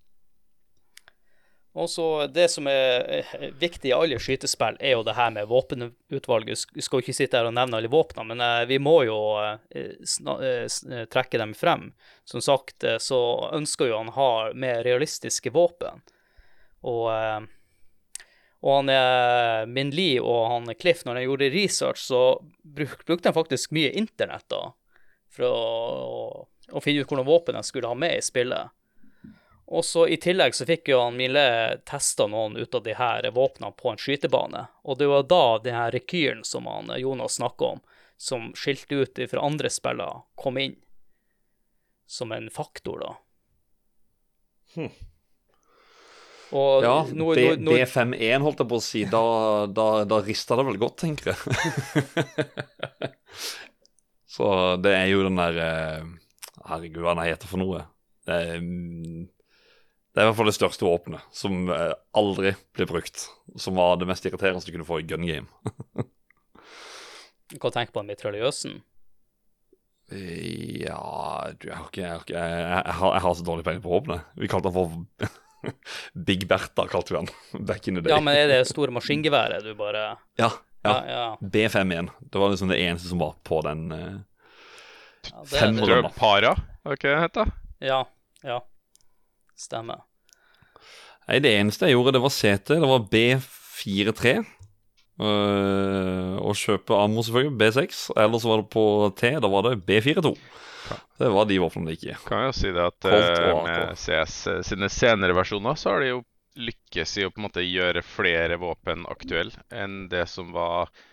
Og så Det som er viktig i alle skytespill, er jo det her med våpenutvalget. Vi skal jo ikke sitte her og nevne alle våpnene, men eh, vi må jo eh, eh, trekke dem frem. Som sagt så ønsker jo han ha mer realistiske våpen. Og, og han er Min Lee og han Cliff, når de gjorde research, så brukte de faktisk mye internett da, for å, å finne ut hvordan våpen jeg skulle ha med i spillet. Og så I tillegg så fikk jo han Mille testa noen ut av de her våpnene på en skytebane. Og det var da den her rekylen som han Jonas snakka om, som skilte ut fra andre spiller, kom inn. Som en faktor, da. Hm. Og Ja, B, nå- nå- B51 holdt jeg på å si. Da, da, da rista det vel godt, tenker jeg. Så det er jo den der eh, Herregud, hva han heter for noe? Det er, mm, det er i hvert fall det største våpenet, som eh, aldri blir brukt. Som var det mest irriterende du kunne få i gun game. Hva tenker du på den mitraljøsen. Eh, Ja du, jeg har ikke Jeg, har, ikke, jeg, jeg, har, jeg har så dårlig peiling på våpenet. Vi kalte han for Big Bertha, kalte vi han back in the day. Ja, men er det store maskingeværet du bare ja, Ja, ja. ja. B51. Det var liksom det eneste som var på den. Eh, ja, det, Fem det, Para, er det ikke det het? da? ja, ja. Stemmer. Nei, det eneste jeg gjorde, det var CT. Det var B43. øh, og kjøpe ammo, selvfølgelig. B6. Ellers var det på T. Da var det B42. Det var de våpnene det gikk i. Kan jo si det at eh, AK. med CS eh, sine senere versjoner, så har de jo lykkes i å på en måte gjøre flere våpen aktuelle enn det som var eh,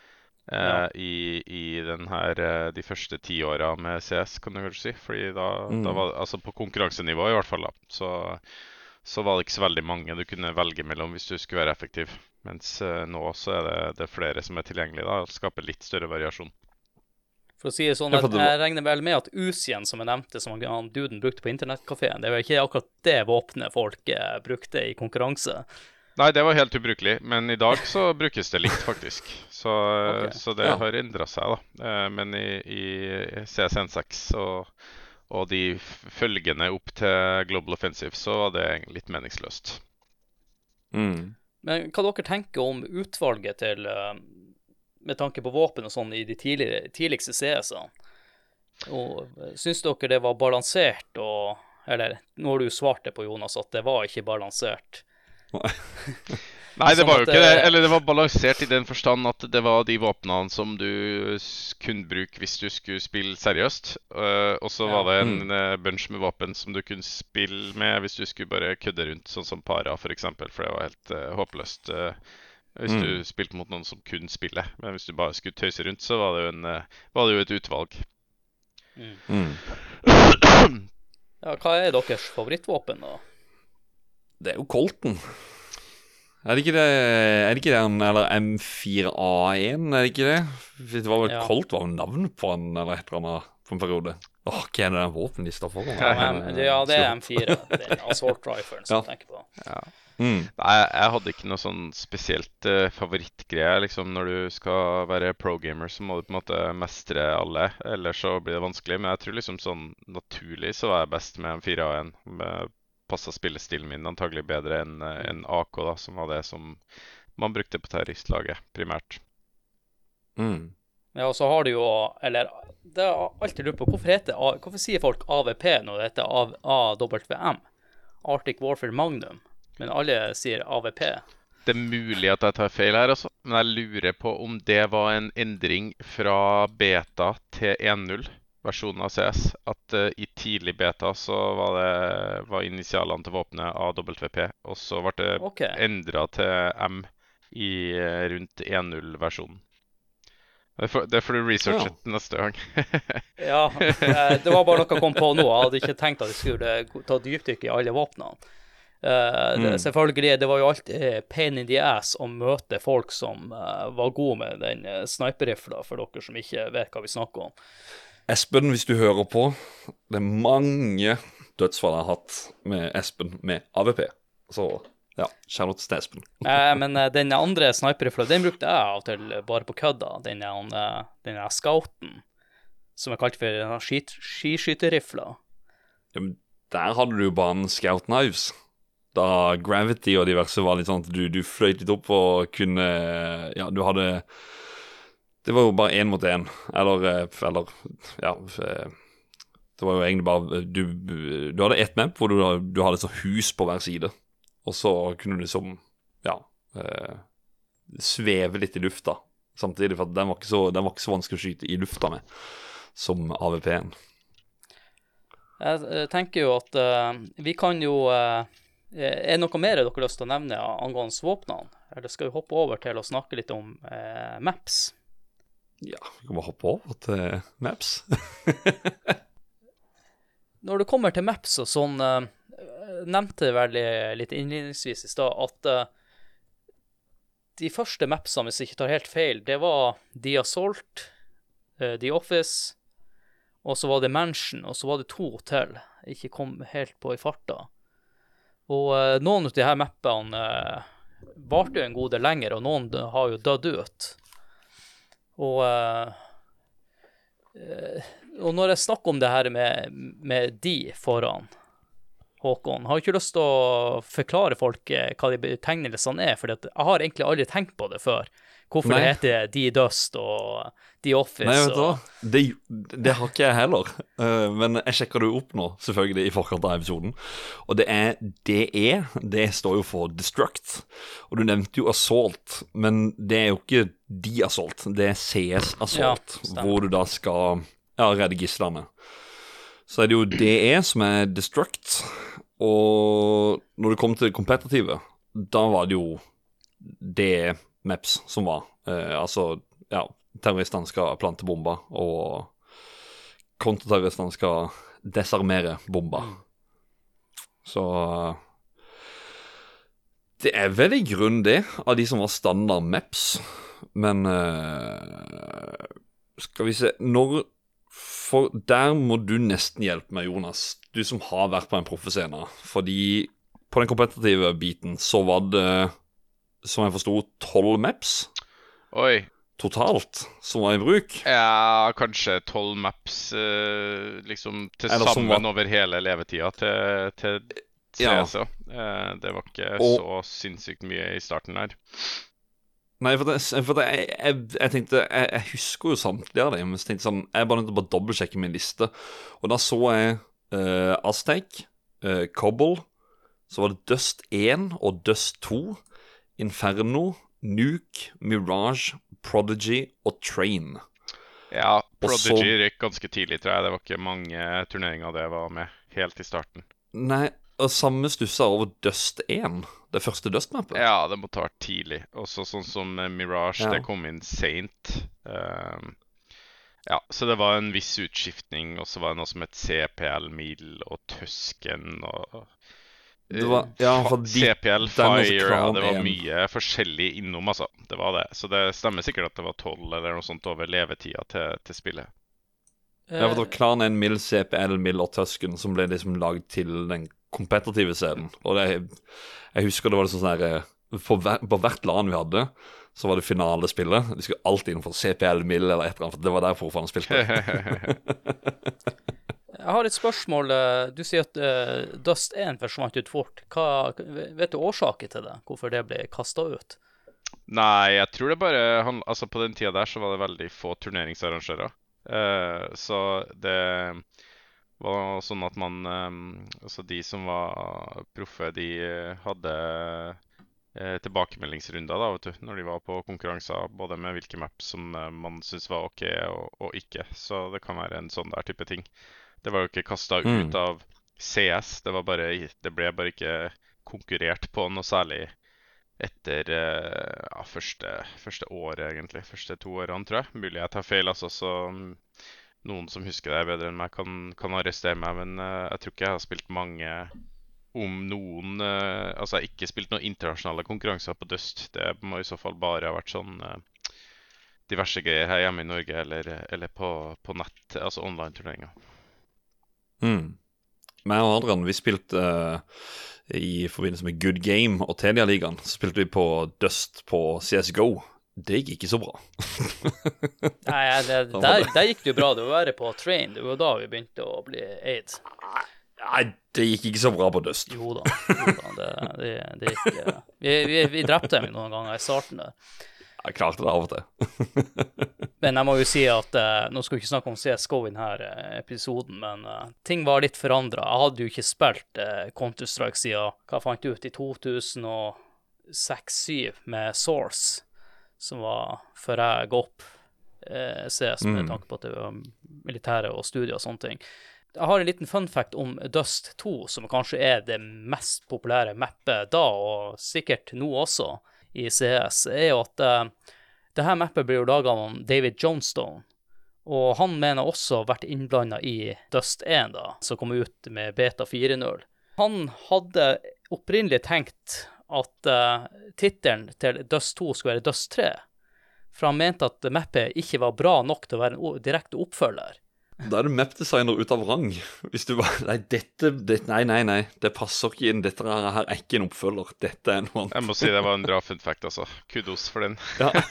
Ja. i, i den her, eh, de første ti åra med CS, kan du kanskje si. Fordi da, Mm. da var Altså på konkurransenivå, i hvert fall, da, så, så var det ikke så veldig mange du kunne velge mellom hvis du skulle være effektiv. Mens eh, nå så er det, det er flere som er tilgjengelige. da, Skaper litt større variasjon. For å si det sånn, at jeg regner vel med at Usien, som jeg nevnte, som han- duden brukte på internettkafeen, det er vel ikke akkurat det våpenet folk eh, brukte i konkurranse. Nei, det var helt ubrukelig, men i dag så brukes det litt, faktisk. Så, okay. så det Ja. har endra seg, da. Eh, Men i, i CSN6 og, og de følgende opp til Global Offensive, så var det litt meningsløst. Mm. Men hva dere tenker om utvalget til eh, Med tanke på våpen og sånn i de tidligste CS-ene? Eh, Syns dere det var balansert og Eller nå har du svart det på, Jonas, at det var ikke balansert. Nei, det Sånn var jo ikke det. Eller det var balansert i den forstand at det var de våpnene som du kunne bruke hvis du skulle spille seriøst. Eh, og så var det en Mm. eh, bunch med våpen som du kunne spille med hvis du skulle bare kødde rundt, sånn som para f.eks., for, eksempel, for det var helt eh, håpløst. hvis Mm. du spilte mot noen som kunne spille. Men hvis du bare skulle tøyse rundt, så var det jo, en, var det jo et utvalg. Mm. Ja, hva er deres favorittvåpen, da? Det er jo Colton. Er det ikke det Er det ikke den Eller M4A1, er det ikke det? Det var vel Ja. Colt var jo navnet på han, eller et eller annet, på en periode. Åh, hva er det den våpenlista for? Ja, men, ja, det er M4, den assault rifle som Ja. jeg tenker på. Mm. Nei, jeg hadde ikke noe sånn spesielt uh, favorittgreie. Liksom, når du skal være pro-gamer, så må du på en måte mestre alle. Ellers så blir det vanskelig. Men jeg tror liksom sånn naturlig så var jeg best med M4A1. Med- Passa spillestilen min antagelig bedre enn en AK, da, som var det som man brukte på terroristlaget primært. Mm. Ja, og så har du jo Eller det er alltid lurt på hvorfor heter A- Hvorfor sier folk AVP når det heter A- AWM? Arctic Warfare Magnum. Men alle sier AVP. Det er mulig at jeg tar feil her, altså. Men jeg lurer på om det var en endring fra beta til 1.0, versjonen av CS. At uh, i tidlig beta så var, det, var initialene til våpenet AWP, og så ble det okay. endra til M i uh, rundt 1.0-versjonen. Det får det får du researche neste gang. Ja, eh, det var bare noe jeg kom på nå. Jeg hadde ikke tenkt at jeg skulle ta dypdykk i alle våpnene. Uh, det, Mm. Selvfølgelig, det var jo alltid pain in the ass å møte folk som var gode med den uh, sniperrifla, for dere som ikke vet hva vi snakker om. Espen, hvis du hører på, det er mange dødsfall jeg har hatt med Espen med AVP. Så ja, shout til Espen. Eh, men eh, den andre sniperrifla, den brukte jeg av og til bare på kødda. Den er, eh, den scouten, som er kalt for skiskytterrifla. Ja, men der hadde du jo banen Scout Knives. Da Gravity og diverse var litt sånn at du, du fløyt litt opp og kunne Ja, du hadde Det var jo bare én mot én. Eller, eh, eller Ja. eh, Det var jo egentlig bare Du, du hadde ett map hvor du, du hadde så hus på hver side. Og så kunne du liksom Ja. Eh, sveve litt i lufta samtidig, for den var så, den var ikke så vanskelig å skyte i lufta med som AVP-en. Jeg eh, tenker jo at uh, vi kan jo uh, Er det noe mer dere har lyst til å nevne angående våpnene? Eller skal vi hoppe over til å snakke litt om uh, maps? Ja, vi kan bare hoppe over til Maps. Når det kommer til maps og sånn, nevnte jeg vel litt innledningsvis i stad at eh, de første mapsene, hvis jeg ikke tar helt feil, det var The Assault, eh, The Office, og så var det Mansion, og så var det to til. Ikke kom helt på i farta. Og eh, noen av de her mappene eh, varte jo en god del lenger, og noen har jo dødd ut. Og eh, og når jeg snakker om det her med, med de foran Håkon, har ikke lyst til å forklare folk eh, hva de betegnelsene er, for jeg har egentlig aldri tenkt på det før. Hvorfor Nei. det heter The Dust og The Office. Nei, vet du hva? og, Det, det har ikke jeg heller. Uh, men jeg sjekker det jo opp nå, selvfølgelig, i forkant av episoden. Og det er DE. Det står jo for Destruct. Og du nevnte jo Assault, men det er jo ikke de Assault. Det er CS Assault, Ja, hvor du da skal ja, redde gislene. Så er det jo DE som er Destruct. Og når det kom til det kompetitive, da var det jo DE Maps som var. Eh, altså, ja, terroristene skal plante bomber, og kontraterroristene skal desarmere bomber. Så Det er vel i grunnen det, av de som var standard maps. Men eh, Skal vi se Når For der må du nesten hjelpe meg, Jonas. Du som har vært på en proffescene. Fordi på den kompetitive biten så var det, som jeg forsto, tolv maps Oi. totalt som var i bruk. Ja, kanskje tolv maps eh, liksom til Eller som sammen var- over hele levetida til, til Ja. CS. Ja. Eh, det var ikke Og- så sinnssykt mye i starten der. Nei, for, det, for det, jeg, jeg, jeg tenkte jeg, jeg husker jo samtlige av dem. Men så tenkte jeg sånn, jeg bare nødt til å bare dobbeltsjekke min liste. Og da så jeg uh, Aztec, uh, Cobble, så var det Dust 1 og Dust 2, Inferno, Nuke, Mirage, Prodigy og Train. Ja, Prodigy røyk ganske tidlig, tror jeg. Det var ikke mange turneringer det var med helt i starten. Nei, og samme stussa over Dust 1, det første Dust-mappet. Ja, det måtte ha vært tidlig. Også sånn som eh, Mirage, Ja. det kom inn seint. Ehm, ja, så det var en viss utskiftning, og så var det noe som het CPL Middle og Tusken og var- ja, CPL Fire, ja, det var en. mye forskjellig innom, altså. Det var det. Så det stemmer sikkert at det var tolv eller noe sånt over levetida til, til spillet. Ja, for det Eh, var Klan 1, Mill, CPL, Mill og Tusken som ble liksom lagd til den kompetitive scenen. Og det, jeg husker det var liksom sånn her eh, på, på hvert LAN vi hadde, så var det finalespillet. De skulle alltid innenfor CPL, Mill eller et eller annet, for det var der forfaren spilte. Jeg har et spørsmål. eh, Du sier at uh, Dust 1 forsvant ut fort. Hva, vet du årsaken til det? Hvorfor det ble kasta ut? Nei, jeg tror det bare Altså, på den tida der så var det veldig få turneringsarrangører. Uh, så det var sånn at man um, Altså, de som var proffe, de hadde uh, tilbakemeldingsrunder, da, vet du, når de var på konkurranser, både med hvilke maps som man syntes var OK og, og ikke. Så det kan være en sånn der type ting. Det var jo ikke kasta Mm. ut av CS, det var bare Det ble bare ikke konkurrert på noe særlig etter eh, ja, første, første året, egentlig. Første to årene, tror jeg. Mulig jeg tar feil, altså. Så mm, noen som husker det bedre enn meg, kan, kan arrestere meg. Men uh, jeg tror ikke jeg har spilt mange om noen uh, Altså, jeg har ikke spilt noen internasjonale konkurranser på Dust. Det må i så fall bare ha vært sånn uh, diverse greier her hjemme i Norge eller, eller på, på nett, altså online-turneringer. Mm. Meg og Adrian, vi spilte uh, i forbindelse med Good Game og Telia-ligaen, så spilte vi på Dust på CSGO. Det gikk ikke så bra. Nei, det, der, der gikk det jo bra. Det var verre på train. Det var da vi begynte å bli aids. Nei, det gikk ikke så bra på Dust. Jo da. Jo da det, det, det gikk eh, vi, vi, vi drepte dem noen ganger i starten der. Jeg klarte det av og til. Men jeg må jo si at eh, Nå skal vi ikke snakke om CSGO i denne eh, episoden, men eh, ting var litt forandra. Jeg hadde jo ikke spilt eh, Counter-Strike siden hva fant jeg ut, i 2006-2007 med Source, som var før jeg ga opp eh, CS, med Mm. tanke på at det var militære og studier og sånne ting. Jeg har en liten fun fact om Dust 2, som kanskje er det mest populære mappet da, og sikkert nå også, i CS, er jo at uh, det her mappet blir jo laga av David Johnstone. Og han mener også vært innblanda i Dust 1, da, som kom ut med Beta 4.0. Han hadde opprinnelig tenkt at uh, tittelen til Dust 2 skulle være Dust 3, for han mente at mappet ikke var bra nok til å være en direkte oppfølger. Da er du mapdesigner ut av rang. Hvis du bare Nei, dette dette, Nei, nei, nei. Det passer ikke inn. Dette her, her er ikke en oppfølger. Dette er noe annet. Jeg må si det var en bra fun fact, altså. Kudos for den. Ja.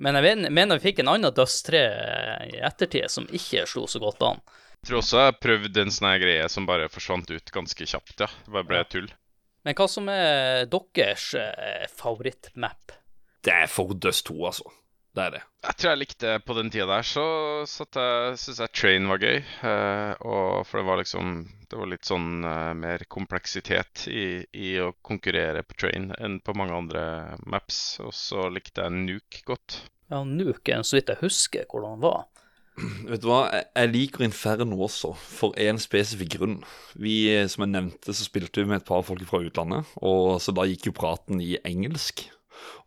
Men jeg mener vi fikk en annen Dust 3 i ettertid som ikke slo så godt an. Jeg tror også jeg prøvde en sånn greie som bare forsvant ut ganske kjapt, ja. Det bare ble tull. Men hva som er deres eh, favorittmap? Det er for Dust 2, altså. Det er det. Jeg tror jeg likte På den tida der så, så jeg syns jeg Train var gøy. Eh, og for det var liksom Det var litt sånn eh, mer kompleksitet i, i å konkurrere på Train enn på mange andre maps. Og så likte jeg Nuke godt. Ja, Nuke er så vidt jeg husker hvordan den var. Vet du hva, jeg, liker Inferno også, for en spesifikk grunn. Vi, eh, som jeg nevnte, så spilte vi med et par folk fra utlandet, og så da gikk jo praten i engelsk.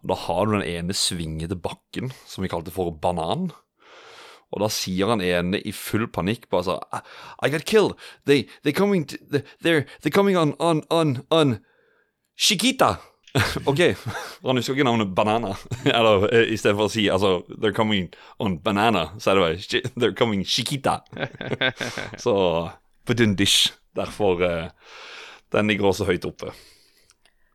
Og da har du den ene svingete bakken, som vi kalte for banan. Og da sier han ene i full panikk bare så I, I got killed. They, they're coming to, they're, they're coming on, on, on, on Chiquita. OK. Han husker ikke navnet Banana. Eller istedenfor i stedet for å si altså They're coming on banana, så er det bare They're coming Chiquita. så Budundish. Derfor uh, Den ligger også høyt oppe.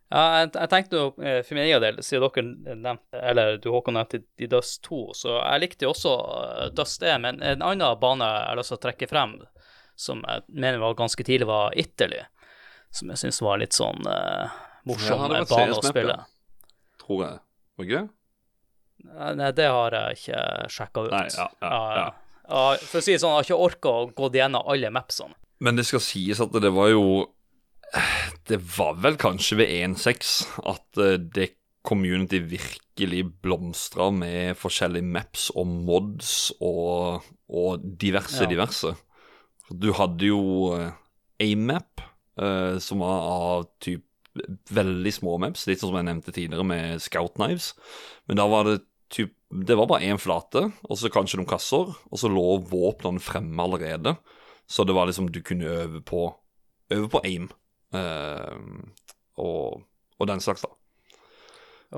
Ja, jeg, jeg tenkte jo, eh, for min egen del, siden dere nevnte, eller du Håkon nevnte i Dust 2, så jeg likte jo også eh, Dust 1, men en annen bane jeg har lyst til å trekke frem, som jeg mener var ganske tidlig, var Italy, som jeg syns var litt sånn uh, morsom Ja, bane å spille. Tror jeg. Var det ikke det? Nei, Nei, det har jeg ikke sjekka ut. Nei, ja, ja, ja. Uh, For å si det sånn, jeg har ikke orka å gå gjennom alle mapsene. Men det skal sies at det var jo Det var vel kanskje ved 1.6 at eh, det community virkelig blomstra med forskjellige maps og mods og, og diverse, Ja. diverse. Du hadde jo A-map, eh, som var av typ veldig små maps, litt sånn som jeg nevnte tidligere med Scout Knives. Men da var det typ Det var bare én flate, og så kanskje noen kasser, og så lå våpnene fremme allerede. Så det var liksom Du kunne øve på Øve på aim. Eh, og, og den slags, da.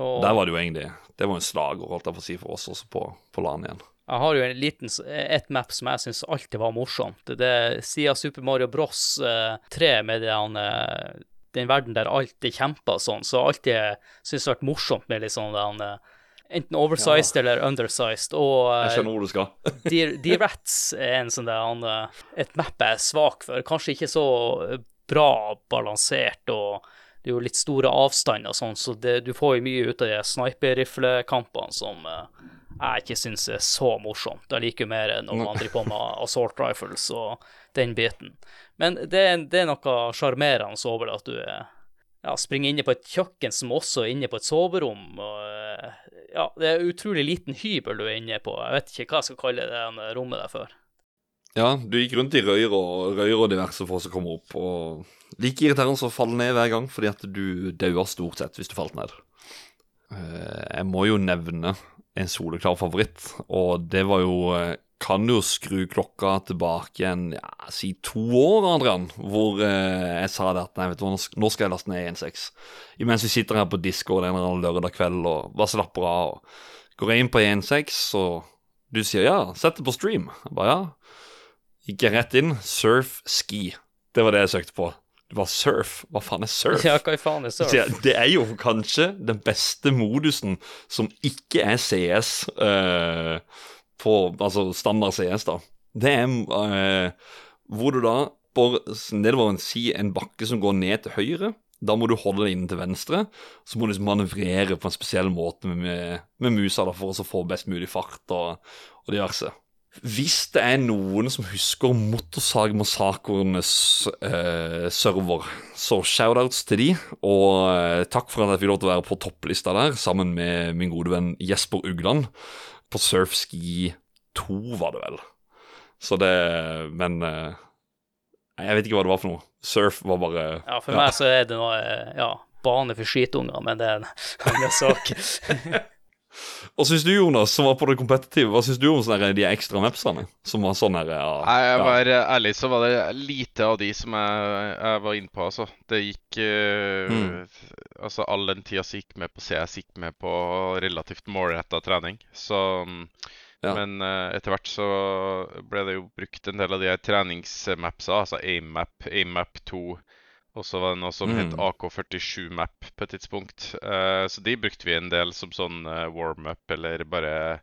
Og Der var det jo egentlig Det var en slager, holdt jeg på å si, for oss også på, på LAN igjen. jeg har jo en liten, et map som jeg syns alltid var morsomt. Det er siden Super Mario Bros. eh, 3 med den, eh, den verden der alt er kjempa sånn, så alltid syns det har vært morsomt med litt sånn den, eh, Enten oversized eller undersized. Og Jeg eh, skjønner hvor du skal. de, de Rats er en sånn der, eh, et map jeg er svak for. Kanskje ikke så bra balansert, og det er jo litt store avstander sånn, så det, du får jo mye ut av de sniper-riflekampene som eh, jeg ikke syns er så morsomt. Jeg liker mer når man driver på med assault rifles og den biten. Men det, det er noe sjarmerende over det at du er ja, springer inne på et kjøkken som også er inne på et soverom. Og, eh, ja, det er utrolig liten hybel du er inne på. Jeg vet ikke hva jeg skal kalle det rommet der for. Ja, du gikk rundt i røyr og, røyr og diverse for å komme opp. Og like irriterende som å falle ned hver gang, fordi at du dauer stort sett hvis du falt ned. Eh, Jeg må jo nevne en soleklar favoritt, og det var jo eh, Kan jo skru klokka tilbake igjen ja, si to år, Adrian, hvor eh, jeg sa det at nei, vet du hva, nå skal jeg laste ned 1.6. Imens vi sitter her på Discord en eller annen lørdag kveld og bare slapper av. og Går jeg inn på 1.6, og du sier ja, sett det på stream. Jeg bare ja. Gikk jeg rett inn. Surf ski. Det var det jeg søkte på. Det var surf. Hva faen er surf? Ja, hva faen er surf? det er jo kanskje den beste modusen som ikke er CS eh, på Altså standard CS, da. Det er eh, hvor du da bør nedover en si en bakke som går ned til høyre. Da må du holde deg inne til venstre. Så må du liksom manøvrere på en spesiell måte med, med, med musa da, for å få best mulig fart og, og diverse. Hvis det er noen som husker Motorsagmassakrenes eh, server, så shoutouts til de. Og eh, takk for at jeg fikk lov til å være på topplista der sammen med min gode venn Jesper Ugland. På Surfski 2, var det vel. Så det Men eh, jeg vet ikke hva det var for noe. Surf var bare Ja, for meg så er det noe Ja, bane for skitunger, men det er en annen sak. Og syns du, Jonas, som var på det kompetitive, hva syns du om sånne, de ekstra mapsene? Som var sånn her, ja, Nei, jeg var ærlig, så var det lite av de som jeg, jeg var inne på, altså. Det gikk uh, Mm. Altså, all den tida som gikk med på CS, gikk med på relativt målretta trening. Så mm, Ja. Men uh, etter hvert så ble det jo brukt en del av de her treningsmapsa, altså AIM-map, AIM-map 2. Og så var det noe som het Mm. AK47-map på et tidspunkt. Uh, så de brukte vi en del som sånn uh, warm-up eller bare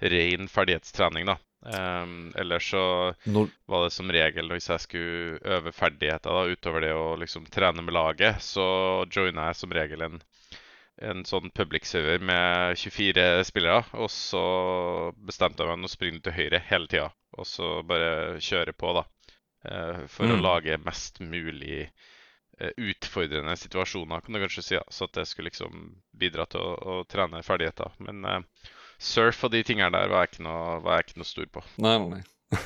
ren ferdighetstrening, da. Um, eller så Når, var det som regel hvis jeg skulle øve ferdigheter da, utover det å liksom trene med laget, så joina jeg som regel en, en sånn public server med 24 spillere. Og så bestemte jeg meg for å springe til høyre hele tida, og så bare kjøre på, da. Uh, for å Mm. lage mest mulig eh, utfordrende situasjoner, kan du kanskje si. Ja. Så at det skulle liksom bidra til å, å trene ferdigheter. Men uh, surf og de tingene der var jeg ikke noe, jeg ikke noe stor på. nei, nei, nei.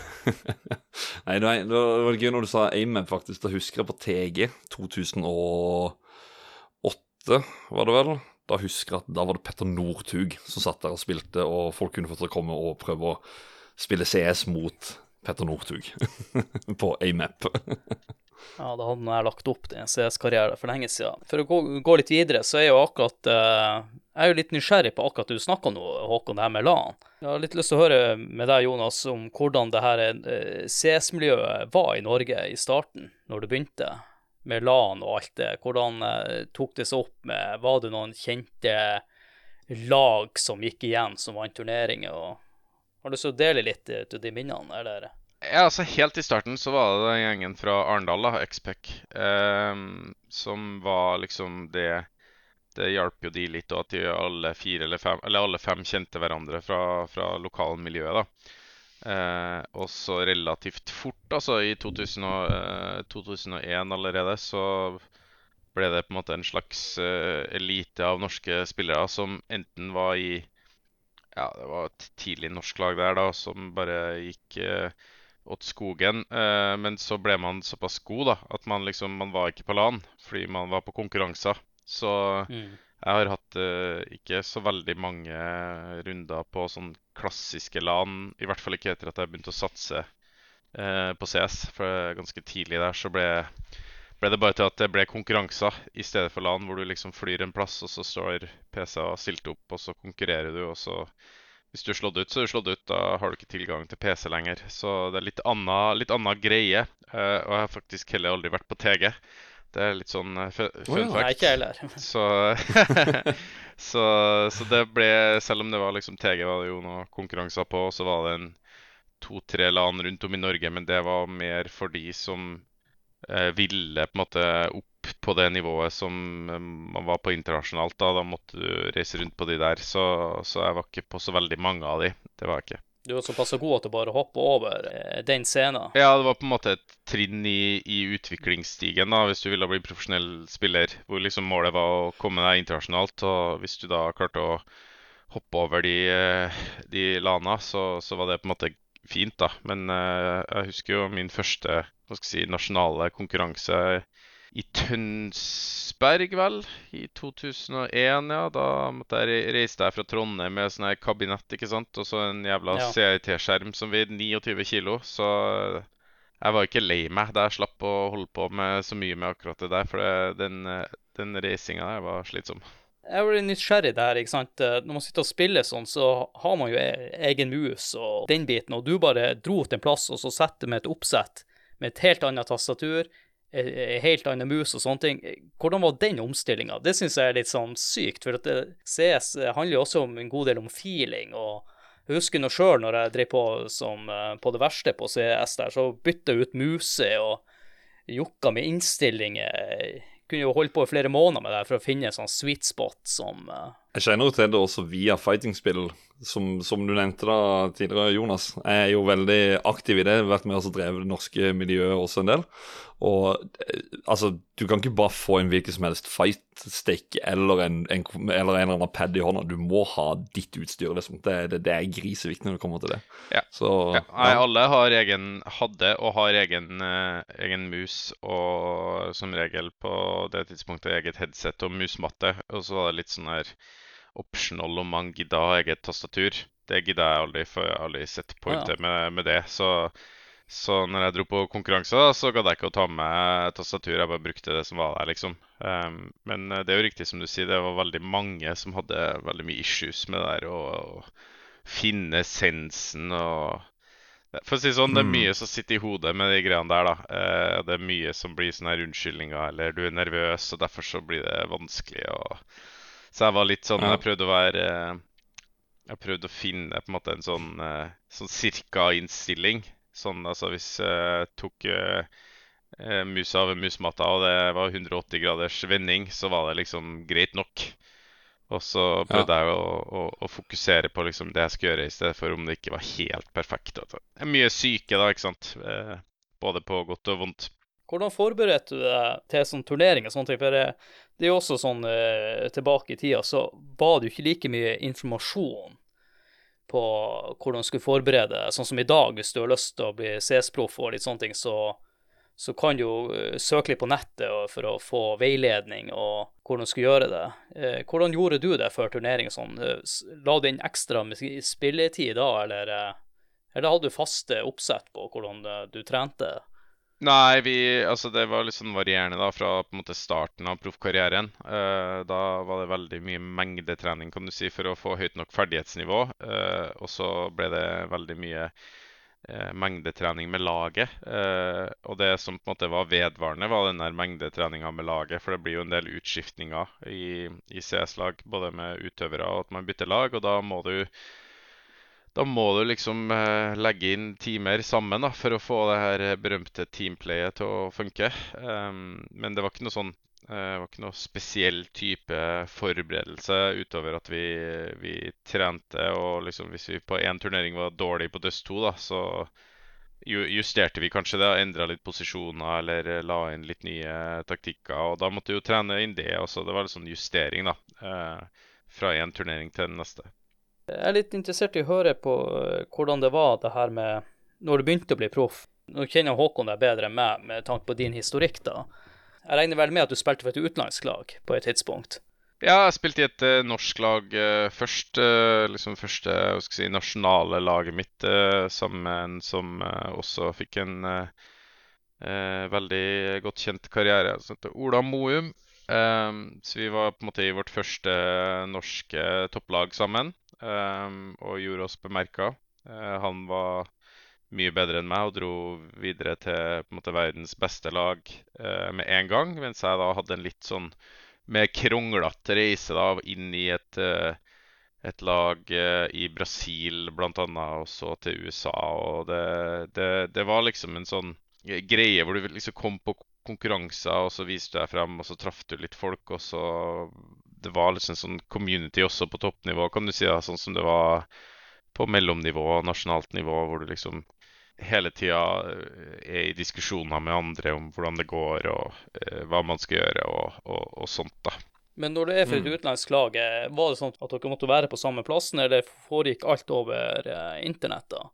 det var, det var gøy når du sa AIM-map, faktisk. Da husker jeg på TG 2008, var det vel? Da husker jeg at da var det Petter Northug som satt der og spilte, og folk kunne få komme og prøve å spille CS mot Petter Northug på AIM-map. Ja, da hadde jeg lagt opp til en CS-karriere for lenge siden. For å gå, gå litt videre, så er jo akkurat eh, Jeg er jo litt nysgjerrig på akkurat du snakka nå, Håkon, det her med LAN. Jeg har litt lyst til å høre med deg, Jonas, om hvordan det her eh, CS-miljøet var i Norge i starten, når du begynte. Med LAN og alt det. Hvordan eh, tok det seg opp med Var det noen kjente lag som gikk igjen, som vant turneringer? og Har du lyst til å dele litt ut av de minnene, eller? Ja, altså Helt i starten så var det den gjengen fra Arendal, da, Xpec, eh, som var liksom det Det hjalp jo de litt, og at de alle fire eller fem Eller alle fem kjente hverandre fra, fra lokalmiljøet, da. Eh, og så relativt fort, altså i 2000 og, eh, 2001 allerede, så ble det på en måte en slags eh, elite av norske spillere som enten var i Ja, det var et tidlig norsk lag der, da, som bare gikk eh, åt skogen. Eh, men så ble man såpass god da, at man liksom Man var ikke på LAN fordi man var på konkurranser. Så Mm. jeg har hatt eh, ikke så veldig mange runder på sånn klassiske LAN. I hvert fall ikke etter at jeg begynte å satse eh, på CS. For ganske tidlig der så ble, ble det bare til at det ble konkurranser i stedet for LAN, hvor du liksom flyr en plass, og så står PC-er stilt opp, og så konkurrerer du, og så hvis du er slått ut, så er du slått ut. Da har du ikke tilgang til PC lenger. Så det er litt anna, litt anna greie. Uh, og jeg har faktisk heller aldri vært på TG. Det er litt sånn uh, fun oh, ja. Nei, ikke heller. så, så, så det ble Selv om det var liksom TG, var det jo noen konkurranser på, så var det en to-tre land rundt om i Norge, men det var mer for de som uh, ville på en måte opp på det nivået som eh, man var på internasjonalt. Da Da måtte du reise rundt på de der. Så, så jeg var ikke på så veldig mange av de. Det var jeg ikke. Du er såpass god at du bare hopper over eh, den scenen. Ja, det var på en måte et trinn i, i utviklingsstigen da, hvis du ville bli profesjonell spiller. Hvor liksom målet var å komme deg internasjonalt. Og hvis du da klarte å hoppe over de, eh, de lana, så, så var det på en måte fint, da. Men jeg husker jo min første hva skal jeg si, nasjonale konkurranse i Tønsberg, vel, i 2001. Ja, da måtte jeg reise reiste jeg fra Trondheim med sånn her kabinett, ikke sant, og så en jævla Ja. CRT-skjerm som veide 29 kilo. Så jeg var ikke lei meg da jeg slapp å holde på med så mye med akkurat det der, for det, den, eh, den reisinga der var slitsom. Jeg blir nysgjerrig der, ikke sant. Eh, Når man sitter og spiller sånn, så har man jo e- egen mus og den biten, og du bare dro til en plass og så setter med et oppsett med et helt annet tastatur, helt annen mus og sånne ting. Hvordan var den omstillinga? Det syns jeg er litt sånn sykt, for CS handler jo også om en god del om feeling og Jeg husker nå sjøl når jeg drev på som, eh, på det verste på CS der, så bytta jeg ut muse og jokka med innstillinger. Kunne jo holdt på i flere måneder med det for å finne en sånn sweet spot som. Jeg kjenner jo til det også via fighting-spill, som, som, du nevnte da tidligere, Jonas. Jeg er jo veldig aktiv i det, vært med og drevet det norske miljøet også en del. Og eh, altså, du kan ikke bare få en hvilken som helst fight-stick eller en, en, eller en eller annen pad i hånda. Du må ha ditt utstyr, liksom. Det, det, det er griseviktig når det kommer til det. Ja. Så, ja. Nei, alle har egen, hadde og har egen, uh, egen, mus, og som regel på det tidspunktet eget headset og musmatte. Og så var det litt sånn her optional om man gidda ha eget tastatur. Det gidda jeg aldri, for jeg har aldri sett pointet ja. med, med det. så så når jeg dro på konkurranse, så gadd jeg ikke å ta med tastatur. Jeg bare brukte det som var der, liksom. Um, men eh, det er jo riktig som du sier, det var veldig mange som hadde veldig mye issues med det der å finne sensen og For å si sånn, det er mm. mye som sitter i hodet med de greiene der, da. Uh, det er mye som blir sånne her unnskyldninger, eller du er nervøs, og derfor så blir det vanskelig. Og... Så jeg var litt sånn Jeg prøvde å være Jeg prøvde å finne på en måte en sånn, uh, sånn cirka innstilling Sånn altså hvis jeg tok uh, musa over musmatta og det var 180 graders vending, så var det liksom greit nok. Og så prøvde ja. jeg å, å, å, fokusere på liksom det jeg skulle gjøre, i stedet for om det ikke var helt perfekt. Det er mye syke, da, ikke sant. Eh, både på godt og vondt. Hvordan forberedte du deg til sånn turnering og sånne ting? For det, det er jo også sånn eh, tilbake i tida, så var det jo ikke like mye informasjon på hvordan du skulle forberede deg. Sånn som i dag, hvis du har lyst til å bli CS-proff og litt sånne ting, så, så kan du jo eh, søke litt på nettet for å få veiledning og hvordan du skulle gjøre det. Eh, hvordan gjorde du det før turnering sånn? Eh, la du inn ekstra spilletid da, eller, eller hadde du faste oppsett på hvordan du trente? Nei, vi, altså det var litt sånn varierende da, fra på en måte starten av proffkarrieren. Uh, da var det veldig mye mengdetrening kan du si, for å få høyt nok ferdighetsnivå. Uh, og så ble det veldig mye uh, mengdetrening med laget. og det som på en måte var vedvarende, var den der mengdetreninga med laget. For det blir jo en del utskiftninger i, i CS-lag, både med utøvere og at man bytter lag. Og da må du da må du liksom eh, legge inn timer sammen da, for å få det her eh, berømte teamplayet til å funke. Um, men det var ikke noe sånn det var ikke noe spesiell type forberedelse utover at vi, vi trente. Og liksom hvis vi på én turnering var dårlig på Dust 2, da, så justerte vi kanskje det. Endra litt posisjoner eller la inn litt nye taktikker. Og da måtte vi jo trene inn det også. Det var litt sånn justering da, uh, fra én turnering til den neste. Jeg er litt interessert i å høre på eh, hvordan det var det her med når du begynte å bli proff. Nå kjenner Håkon deg bedre enn meg med tanke på din historikk, da. Jeg regner vel med at du spilte for et utenlandsk lag på et tidspunkt? Ja, jeg spilte i et uh, norsk lag uh, først. Uh, liksom første si, nasjonale laget mitt, sammen med en som også fikk en veldig godt kjent karriere, som heter Ola Moum. Så vi var på en måte i vårt første norske topplag sammen um, og gjorde oss bemerka. Uh, han var mye bedre enn meg og dro videre til måte, verdens beste lag uh, med en gang. Mens jeg da hadde en litt sånn mer kronglete reise da, inn i et, uh, et lag i Brasil bl.a. og så til USA. Og det, det, det, var liksom en sånn greie hvor du liksom kom på konkurranser, og så viste du deg frem, og så traff du litt folk, og så det var liksom sånn community også på toppnivå, kan du si. Da, sånn som det var på mellomnivå og nasjonalt nivå, hvor du liksom hele tida eh, er i diskusjoner med andre om hvordan det går, og eh, hva man skal gjøre, og, og, og, sånt, da. Men når det er for et mm. utenlandsk lag, eh, var det sånn at dere måtte være på samme plassen, eller foregikk alt over eh, internett, da?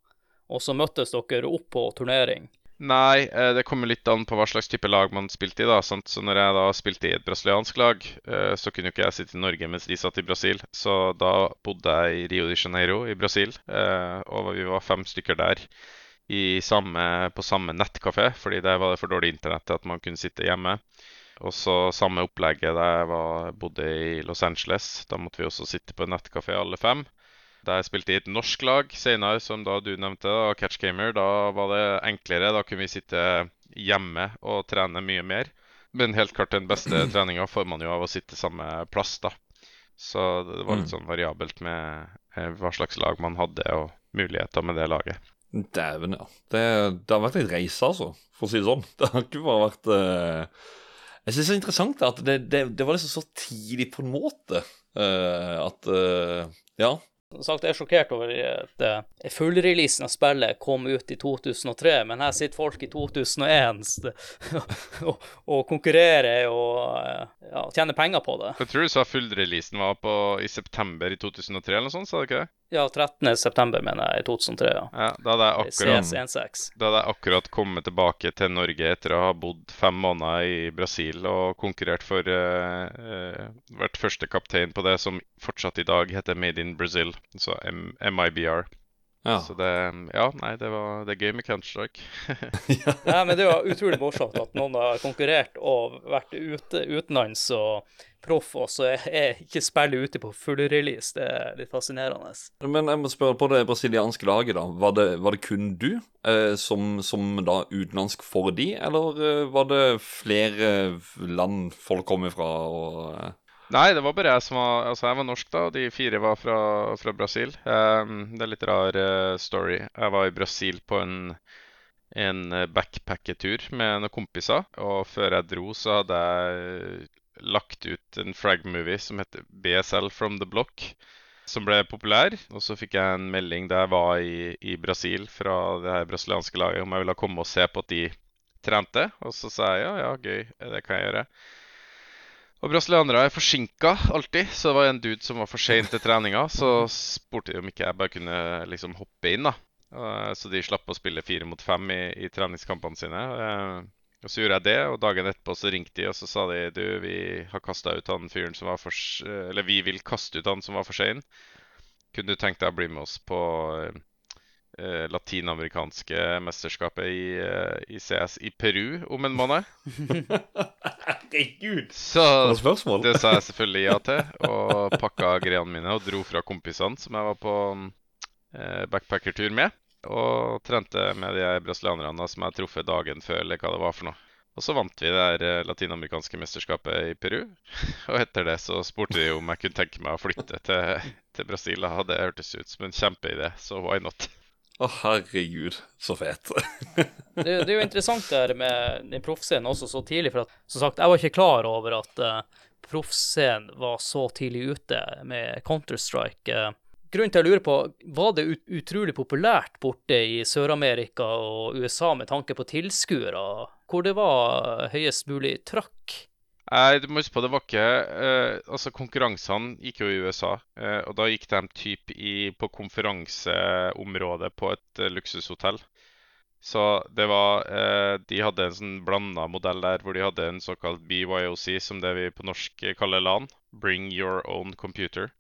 Og så møttes dere opp på turnering? Nei, eh, det kommer litt an på hva slags type lag man spilte i. da, sant? Så når jeg da spilte i et brasiliansk lag, eh, så kunne jo ikke jeg sitte i Norge mens de satt i Brasil. Så da bodde jeg i Rio de Janeiro i Brasil, eh, og vi var fem stykker der samme, på samme nettkafé, fordi der var det for dårlig internett til at man kunne sitte hjemme. Og så samme opplegget da jeg bodde i Los Angeles. Da måtte vi også sitte på en nettkafé alle fem. Da jeg spilte i et norsk lag senere, som da du nevnte, da, Catch Gamer, da var det enklere. Da kunne vi sitte hjemme og trene mye mer. Men helt klart den beste treninga får man jo av å sitte samme plass, da. Så det var litt mm. sånn variabelt med eh, hva slags lag man hadde, og muligheter med det laget. Dæven, ja. Det, det, har vært en reise, altså, for å si det sånn. Det har ikke bare vært uh... Jeg syns det er interessant at det, det, det, var liksom så tidlig på en måte uh, at uh, Ja. Som sagt, jeg er sjokkert over at uh, fullreleasen av spillet kom ut i 2003, men her sitter folk i 2001 og, og konkurrerer og ja, tjener penger på det. Jeg tror du sa fullreleasen var på, i september i 2003 eller noe sånt, sa du ikke det? Ja, 13. september, mener jeg, i 2003. Ja. ja da hadde jeg akkurat, da hadde jeg akkurat kommet tilbake til Norge etter å ha bodd fem måneder i Brasil og konkurrert for uh, uh, Vært første kaptein på det som fortsatt i dag heter Made in Brazil, så M MIBR. Ja. Så det Ja, nei, det, var, det er gøy med Counter-Strike. ja, men det var utrolig morsomt at noen har konkurrert og vært ute utenlands og proff, og så er ikke spillet ute på full release. Det er litt fascinerende. Men jeg må spørre på det brasilianske laget, da. Var det, var det kun du eh, som, som, da utenlandsk for de, eller eh, var det flere land folk kom ifra? og... Eh? Nei, det var bare jeg som var Altså, jeg var norsk, da, og de fire var fra, fra Brasil. Um, det er litt rar uh, story. Jeg var i Brasil på en, en backpacketur med noen kompiser. Og før jeg dro, så hadde jeg lagt ut en frag-movie som heter BSL From The Block. Som ble populær. Og så fikk jeg en melding da jeg var i, i Brasil fra det her brasilianske laget om jeg ville komme og se på at de trente. Og så sa jeg ja, ja, gøy, det kan jeg gjøre. Og brasilianere er forsinka alltid, så det var en dude som var for sein til treninga. Så spurte de om ikke jeg bare kunne liksom hoppe inn, da. Så de slapp å spille fire mot fem i, i treningskampene sine. Eh, og så gjorde jeg det, og dagen etterpå så ringte de og så sa de du, vi har kasta ut han fyren som var for Eller vi vil kaste ut han som var for sein. Kunne du tenkt deg å bli med oss på eh, latinamerikanske mesterskapet i, eh, i, CS i Peru om en måned? Herregud! Så det sa jeg selvfølgelig ja til, og pakka greiene mine og dro fra kompisene som jeg var på eh, backpackertur med. Og trente med de brasilianerne som jeg har truffet dagen før, eller hva det var for noe. Og så vant vi det der eh, latinamerikanske mesterskapet i Peru. Og etter det så spurte de om jeg kunne tenke meg å flytte til, til Brasil. Det hørtes ut som en kjempeidé, så why not? Å, oh, herregud, så fet. det, det, er jo interessant der med den proffscenen også så tidlig, for at som sagt, jeg var ikke klar over at uh, proffscenen var så tidlig ute med Counter-Strike. Uh, grunnen til å lure på, var det ut, utrolig populært borte i Sør-Amerika og USA med tanke på tilskuere, hvor det var høyest mulig trøkk? Nei, du må huske på det var ikke eh, Altså, konkurransene gikk jo i USA, eh, og da gikk de typ i, på konferanseområdet på et eh, luksushotell. Så det var eh, De hadde en sånn blanda modell der hvor de hadde en såkalt BYOC, som det vi på norsk kaller LAN. Bring your own computer.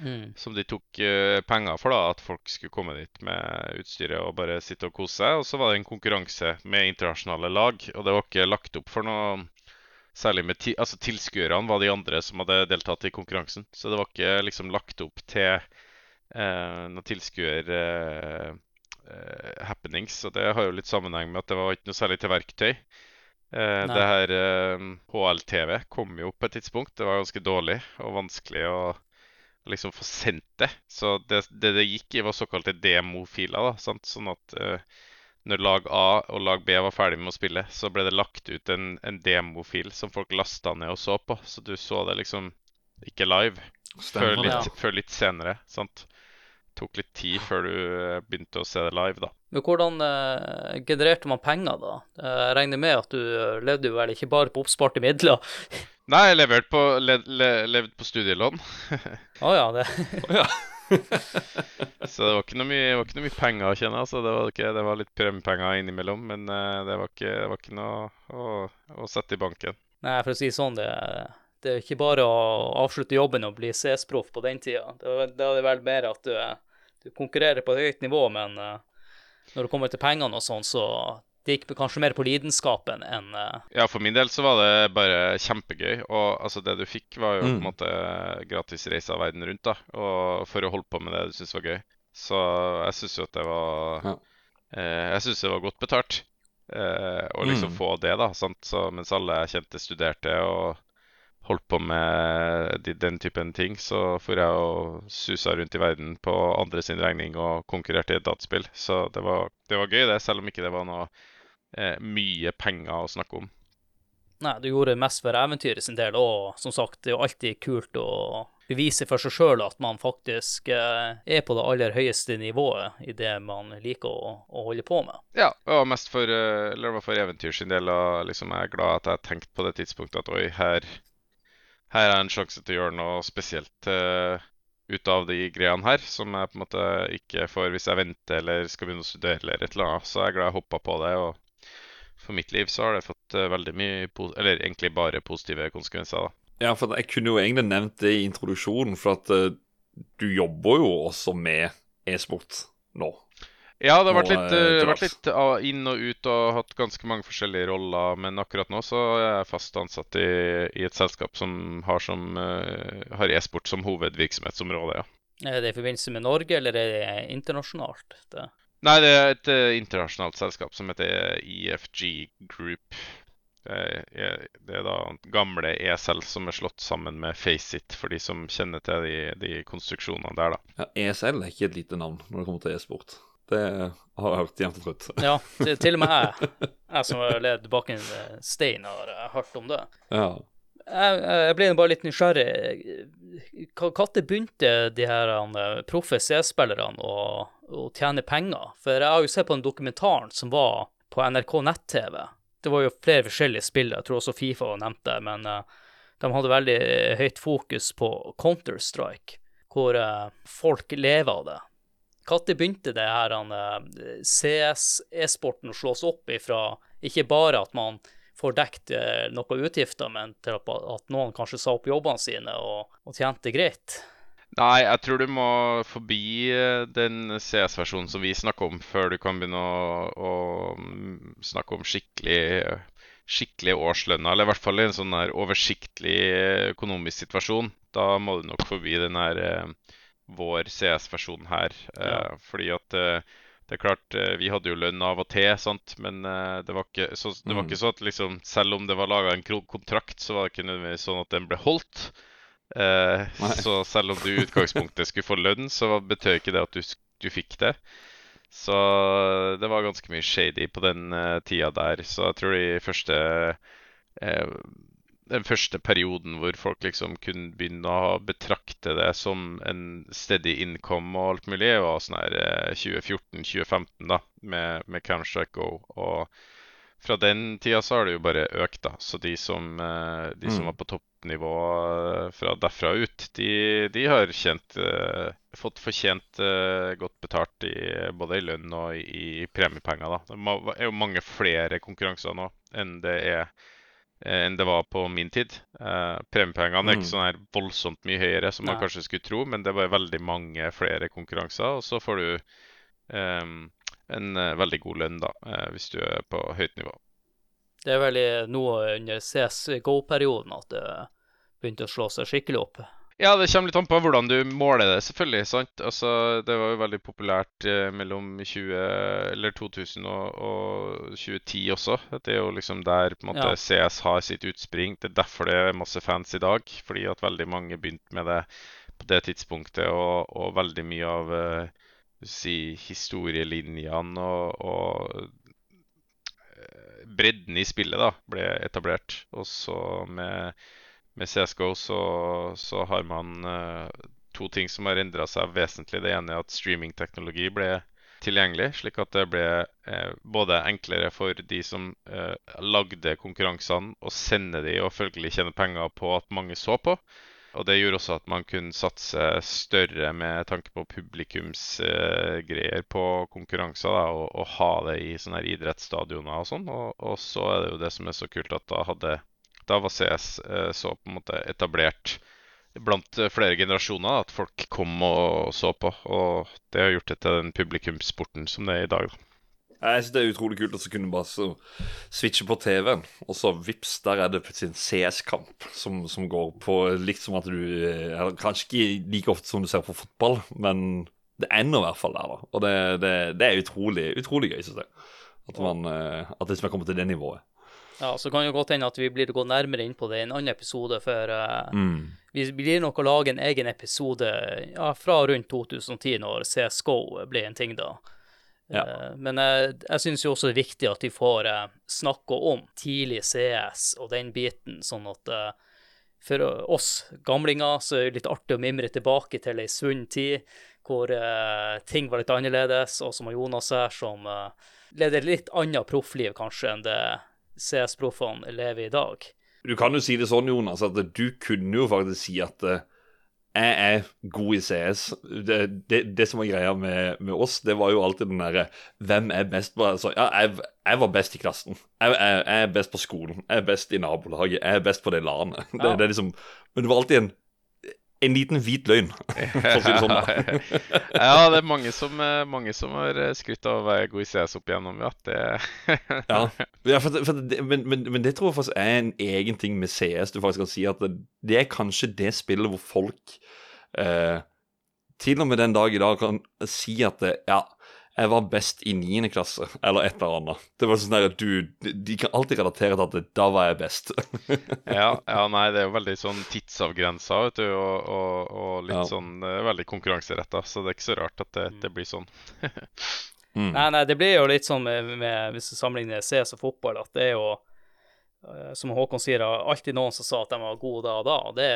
Mm. Som de tok eh, penger for, da, at folk skulle komme dit med utstyret og bare sitte og kose seg. Og så var det en konkurranse med internasjonale lag, og det var ikke lagt opp for noe Særlig med ti altså tilskuerne var de andre som hadde deltatt i konkurransen. Så det var ikke liksom lagt opp til eh, noen tilskuer-happenings. Eh, og det har jo litt sammenheng med at det var ikke noe særlig til verktøy. Eh, det her eh, HLTV kom jo på et tidspunkt. Det var ganske dårlig og vanskelig å liksom få sendt det. Så det det, det gikk i, var såkalte demofiler. da, sant? Sånn at eh, når lag A og lag B var ferdig med å spille, så ble det lagt ut en, en demofil som folk lasta ned og så på. Så du så det liksom ikke live før litt, ja. før litt, senere. sant? Tok litt tid før du eh, begynte å se det live, da. Men hvordan eh, genererte man penger, da? Eh, jeg regner med at du eh, levde jo vel ikke bare på oppsparte midler? Nei, jeg levde på, le, le, levde på studielån. Å oh, ja, det. oh, ja. så det var ikke noe mye, var ikke noe mye penger å tjene. Altså. Det, var ikke, det var litt premiepenger innimellom, men uh, det, var ikke, det, var ikke, noe å, å, sette i banken. Nei, for å si sånn, det, det er ikke bare å avslutte jobben og bli CS-proff på den tida. Da er det vel mer at du, du, konkurrerer på et høyt nivå, men uh, når det kommer til pengene og sånn, så det gikk kanskje mer på lidenskapen enn uh... Ja, for min del så var det bare kjempegøy. Og altså, det du fikk, var jo mm. på en mm. måte gratis reise av verden rundt. da Og for å holde på med det du syntes var gøy. Så jeg syns jo at det var ja. eh, Jeg syns det var godt betalt. Eh, å liksom mm. få det, da. Sant? Så, mens alle jeg kjente, studerte og holdt på med de, den typen ting, så for jeg og susa rundt i verden på andre sin regning og konkurrerte i et dataspill. Så det var, det var gøy, det, selv om ikke det var noe eh, mye penger å snakke om. Nei, du gjorde det mest for eventyret sin del, og som sagt, det er jo alltid kult å bevise for seg sjøl at man faktisk eh, er på det aller høyeste nivået i det man liker å, å holde på med. Ja, og mest for, eh, eller for eventyr sin del. Og liksom jeg er glad at jeg tenkte på det tidspunktet at oi, her, her er en sjanse til å gjøre noe spesielt uh, ut av de greiene her, som jeg på en måte ikke får hvis jeg venter eller skal begynne å studere eller et eller annet. Så jeg er glad jeg hoppa på det. og for mitt liv så har det fått uh, veldig mye, eller egentlig bare positive konsekvenser. da. Ja, for jeg kunne jo egentlig nevnt det i introduksjonen, for at uh, du jobber jo også med e-sport nå. Ja, det har vært litt, eh, uh, vært litt av inn og ut og hatt ganske mange forskjellige roller. Men akkurat nå så er jeg fast ansatt i, i et selskap som har, som, uh, har e-sport som hovedvirksomhetsområde. ja. Er det i forbindelse med Norge, eller er det internasjonalt? Det? Nei, det er et uh, internasjonalt selskap som heter EFG Group. Det er, det er da gamle ESL som er slått sammen med Faceit, for de som kjenner til de, de konstruksjonene der, da. Ja, ESL er ikke et lite navn når det kommer til e-sport. Det har jeg hørt jevnt og trutt. Ja, til, til og med jeg, jeg som har levd bak en stein, har hørt om det. Ja. Jeg, jeg ble bare litt nysgjerrig. Når begynte de her eh, proffe C-spillerne å, å tjene penger? For jeg har jo sett på den dokumentaren som var på NRK nett-TV. Det var jo flere forskjellige spill, jeg tror også Fifa var nevnt der, men eh, de hadde veldig høyt fokus på Counter-Strike, hvor eh, folk lever av det. Når begynte det her CS-e-sporten å slås opp ifra ikke bare at man får dekt eh, noen utgifter, men til at, noen kanskje sa opp jobbene sine og, og tjente greit? Nei, jeg tror du må forbi eh, den CS-versjonen som vi snakker om, før du kan begynne å, å mm, snakke om skikkelig skikkelig årslønner, eller i hvert fall en sånn her oversiktlig eh, økonomisk situasjon. Da må du nok forbi den her vår CS-versjon her. Ja. Fordi at det er klart, eh, vi hadde jo lønn av og til, sant? men eh, det var ikke, så, det var Mm. ikke så at liksom, selv om det var laga en kontrakt, så var det ikke nødvendigvis sånn at den ble holdt. Eh, så selv om du i utgangspunktet skulle få lønn, så betød ikke det at du, du fikk det. Så det var ganske mye shady på den uh, tida der. Så jeg tror de første eh, Den første perioden hvor folk liksom kunne begynne å betrakte det som en steady income og alt mulig, var sånn her eh, 2014-2015, da, med, med Counter-Strike Go. Og fra den tida så har det jo bare økt, da. Så de som, eh, de som Mm. var på toppnivå eh, fra derfra ut, de, de har tjent eh, Fått fortjent eh, godt betalt i, både i lønn og i, i premiepenger. da. Det er jo mange flere konkurranser nå enn det er eh, enn det var på min tid. Eh, premiepengene er Mm. ikke sånn her voldsomt mye høyere som man Nei. kanskje skulle tro, men det var veldig mange flere konkurranser, og så får du eh, en eh, veldig god lønn da, eh, hvis du er på høyt nivå. Det er vel noe nå under CS-GO-perioden at det begynte å slå seg skikkelig opp. Ja, det kommer litt an på hvordan du måler det, selvfølgelig. sant? Altså, Det var jo veldig populært eh, mellom 20, eller 2000 og, og 2010 også. Det er jo liksom der på en måte Ja. CS har sitt utspring. Det er derfor det er masse fans i dag. Fordi at veldig mange begynte med det på det tidspunktet, og, og veldig mye av eh, si, historielinjene og, og eh, bredden i spillet da, ble etablert. Og så med med CSGO så, så har man uh, to ting som har endra seg vesentlig. Det ene er at streamingteknologi ble tilgjengelig, slik at det ble uh, både enklere for de som uh, lagde konkurransene, å sende de og følgelig tjene penger på at mange så på. Og det gjorde også at man kunne satse større med tanke på publikumsgreier på konkurranser. Da, og, og ha det i sånne her idrettsstadioner og sånn. Og, og så er det jo det som er så kult, at da hadde da var CS så på en måte etablert blant eh, flere generasjoner. At folk kom og så på. Og det har gjort det til den publikumssporten som det er i dag. Jeg synes Det er utrolig kult at du kunne bare så switche på TV-en, og så vips, der er det plutselig en CS-kamp som, som går på likt som at du eh, eller Kanskje ikke like ofte som du ser på fotball, men det ender i hvert fall der. da Og det, det, det er utrolig, utrolig gøy, synes jeg. At, man, eh, at det som er kommet til det nivået. Ja, så kan det godt hende at vi blir gå nærmere inn på det i en annen episode, for uh, Mm. vi blir nok å lage en egen episode ja, fra rundt 2010, når CSGO ble en ting da. Ja. Eh, men jeg, jeg syns jo også det er viktig at vi får uh, snakke om tidlig CS og den biten, sånn at for oss gamlinger så er det litt artig å mimre tilbake til ei sunn tid hvor ting var litt annerledes, og som Jonas her, som leder litt annet proffliv kanskje enn det CS-proffene lever i dag. Du kan jo si det sånn, Jonas, at du kunne jo faktisk si at uh, jeg er god i CS. Det, det, det som var greia med, med, oss, det var jo alltid den derre Hvem er best på altså, Ja, jeg, jeg, var best i klassen. Jeg, jeg, jeg, er best på skolen. Jeg er best i nabolaget. Jeg er best på det landet. Det, Ja. det er liksom Men det var alltid en, en liten hvit løgn, for å si det sånn. da. ja, det er mange som, eh, mange som har eh, skrytt av å være god i CS opp igjennom. Ja, det Ja, ja for, for det, men, men, men det tror jeg faktisk er en egen ting med CS. Du faktisk kan si at det, det er kanskje det spillet hvor folk eh, til og med den dag i dag kan si at det, ja, jeg var best i 9. klasse, eller et eller annet. Det var sånn der at du, de- kan alltid relatere til at det, da var jeg best. ja, ja, nei, det er jo veldig sånn tidsavgrensa, vet du, og, og, og litt Ja. sånn eh, veldig konkurranseretta. Så det er ikke så rart at det, det blir sånn. Mm. Nei, nei, det blir jo litt sånn med, med hvis du sammenligner CS og fotball, at det er jo eh, Som Håkon sier, er alltid noen som sa at de var gode da og da. og det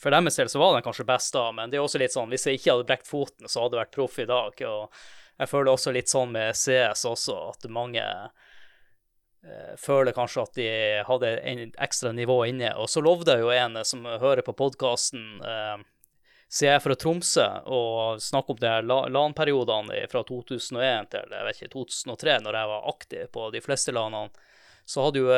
For deres del så var den kanskje best da, men det er også litt sånn hvis jeg ikke hadde brekt foten, så hadde jeg vært proff i dag. og Jeg føler også litt sånn med CS også, at mange eh, føler kanskje at de hadde en ekstra nivå inne. Og så lovde jeg jo en som hører på podkasten eh, så jeg er fra Tromsø og snakker om de LAN-periodene fra 2001 til jeg vet ikke, 2003, når jeg var aktiv på de fleste LAN-ene, så hadde jo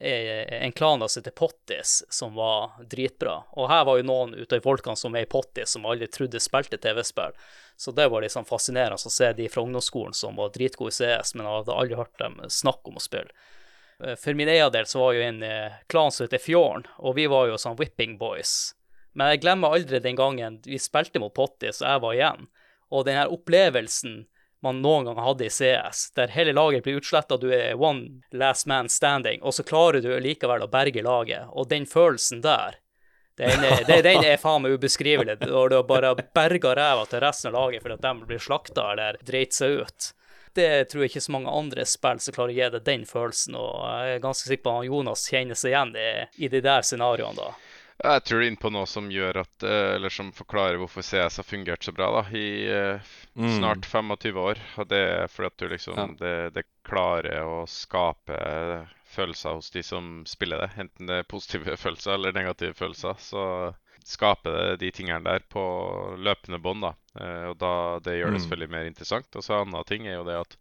en klan som heter Pottis, som var dritbra. Og her var jo noen ute i folkene som er i Pottis, som aldri trodde spilte TV-spill. Så det var liksom fascinerende å se de fra ungdomsskolen som var dritgode i CS, men hadde aldri hørt dem snakke om å spille. Eh, For min egen del så var jo en eh, klan som heter Fjorden, og vi var jo sånn Whipping Boys. Men jeg glemmer aldri den gangen vi spilte mot Pottis, og jeg var igjen. Og den her opplevelsen man noen gang hadde i CS, der hele laget blir utsletta, du er one last man standing, og så klarer du likevel å berge laget. Og den følelsen der, den er, den er faen meg ubeskrivelig. Når du bare berga ræva til resten av laget fordi at de blir slakta eller dreit seg ut. Det tror jeg ikke så mange andre spill som klarer å gi deg den følelsen, og jeg er ganske sikker på at Jonas kjenner seg igjen i, i de der scenarioene da. Jeg tror du er inne på noe som gjør at, eh, eller som forklarer hvorfor CS har fungert så bra da, i eh, Mm. snart 25 år. Og det er fordi at du liksom, Ja. det, det klarer å skape følelser hos de som spiller det. Enten det er positive følelser eller negative følelser. Så skaper det de tingene der på løpende bånd. da. Eh, og da, det gjør det Mm. selvfølgelig mer interessant. Og så en annen ting er jo det at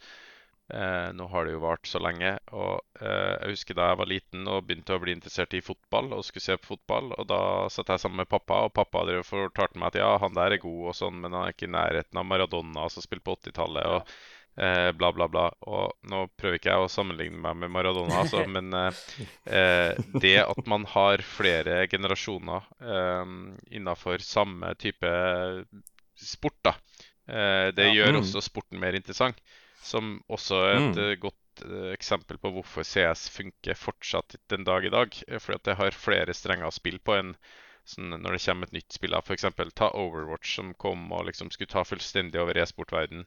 Eh, nå har det jo vart så lenge. og eh, Jeg husker da jeg var liten og begynte å bli interessert i fotball og skulle se på fotball. og Da satt jeg sammen med pappa, og pappa hadde jo fortalt meg at ja, han der er god, og sånn, men han er ikke i nærheten av Maradona som spilte på 80-tallet. og eh, bla, bla, bla. Og nå prøver ikke jeg å sammenligne meg med Maradona, altså, men eh, eh, det at man har flere generasjoner eh, innafor samme type sport, da, eh, det gjør Mm. også sporten mer interessant. Som også er et Mm. eh, godt uh, eksempel på hvorfor CS funker fortsatt den dag i dag. eh, Fordi at det har flere strenger å spille på enn sånn, når det kommer et nytt spill. F.eks. Ta Overwatch, som kom og liksom skulle ta fullstendig over e-sportverdenen.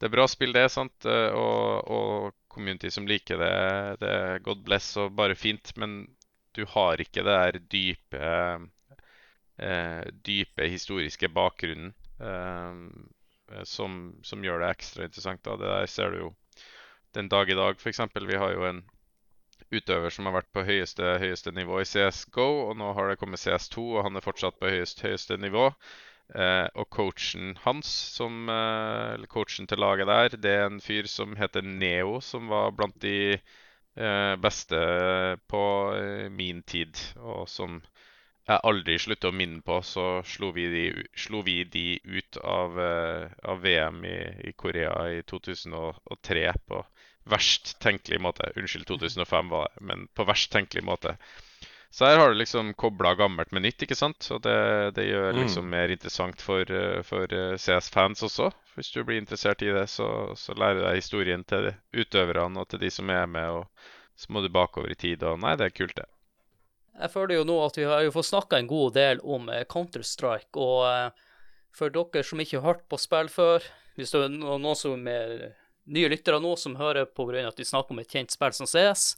Det er bra spill, det, sant? Og, og community som liker det, det er God bless og bare fint. Men du har ikke det der dype eh, dype historiske bakgrunnen eh, som, som gjør det ekstra interessant. Da. Det der ser du jo den dag i dag, f.eks. Vi har jo en utøver som har vært på høyeste, høyeste nivå i CSGO, og nå har det kommet CS2, og han er fortsatt på høyest, høyeste nivå. Eh, og coachen hans, som, eh, coachen til laget der, det er en fyr som heter Neo, som var blant de eh, beste på eh, min tid, og som jeg aldri slutter å minne på, så slo vi de, slo vi de ut av, eh, av VM i, i Korea i 2003 på verst tenkelig måte. Unnskyld, 2005 var det, men på verst tenkelig måte. Så her har du liksom kobla gammelt med nytt, ikke sant? Og det, det gjør Mm. liksom mer interessant for, eh, for eh, CS-fans også. Hvis du blir interessert i det, så, så lærer du deg historien til utøverne og til de som er med, og så må du bakover i tid, og nei, det er kult, det. Jeg føler jo nå at vi har jo fått snakka en god del om eh, Counter-Strike, og eh, for dere som ikke har hørt på spill før, hvis det er noen som er nye lyttere nå som hører av at vi snakker om et kjent spill som CS,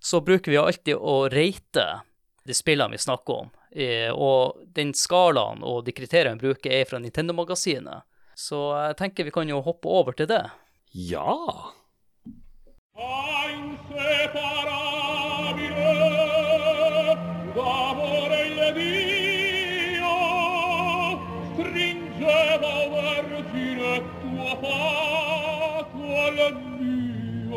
så bruker vi alltid å rate de spillene vi snakker om. Eh, og den skalaen og de kriteriene vi bruker, er fra Nintendo-magasinet. Så jeg tenker vi kan jo hoppe over til det. Ja. d'amore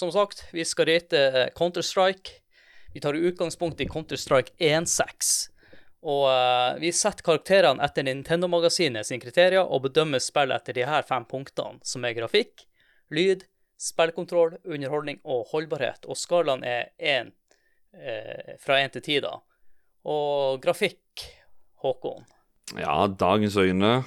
Som sagt, vi skal rate Counter-Strike. Vi tar utgangspunkt i Counter-Strike 1.6. Og uh, vi setter karakterene etter Nintendo-magasinet sine kriterier og bedømmer spillet etter de her fem punktene, som er grafikk, lyd, spillkontroll, underholdning og holdbarhet. Og skalaen er én uh, fra én til ti, da. Og grafikk, Håkon. Ja, dagens øyne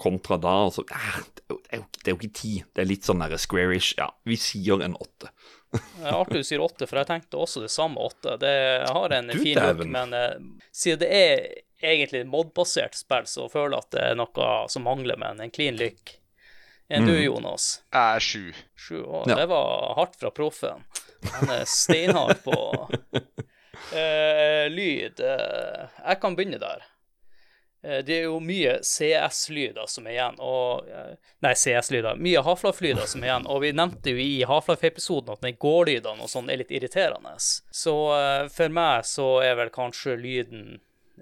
kontra da altså, eh, det, er jo, det, er jo, det er ikke ti. Det er litt sånn der squarish. Ja, vi sier en åtte. ja, artig du sier åtte, for jeg tenkte også det samme åtte. Det har en Du fin look, men uh, siden det er egentlig mod-basert spill, så føler jeg at det er noe som mangler, men en clean look. Enn du, Jonas? Jeg er sju. Sju år. Ja. Det var hardt fra proffen. Han er steinhard på uh, lyd Uh, Jeg kan begynne der. Eh, det er jo mye CS-lyder som er igjen, og eh, Nei, CS-lyder. Mye Half-Life-lyder som er igjen, og vi nevnte jo i Half-Life-episoden at den gå-lydene og sånn er litt irriterende. Så eh, for meg så er vel kanskje lyden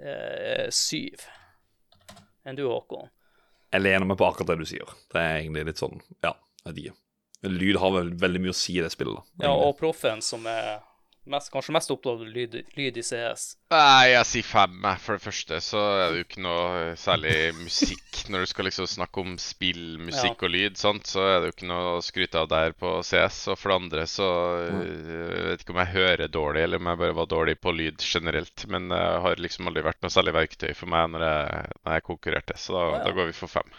eh, syv. Enn du, Håkon? Jeg lener meg på akkurat det du sier. Det er egentlig litt sånn Ja, ikke. Lyd har vel veldig mye å si i det spillet. da. Ja, og proffen som er mest, kanskje mest av lyd, lyd i CS. Nei, jeg sier fem. For det første så er det jo ikke noe særlig musikk når du skal liksom snakke om spill, musikk og lyd, sant? så er det jo ikke noe å skryte av der på CS. Og for det andre så øh, jeg vet ikke om jeg hører dårlig, eller om jeg bare var dårlig på lyd generelt. Men det har liksom aldri vært noe særlig verktøy for meg når jeg, når jeg konkurrerte, så da, ja. da går vi for fem.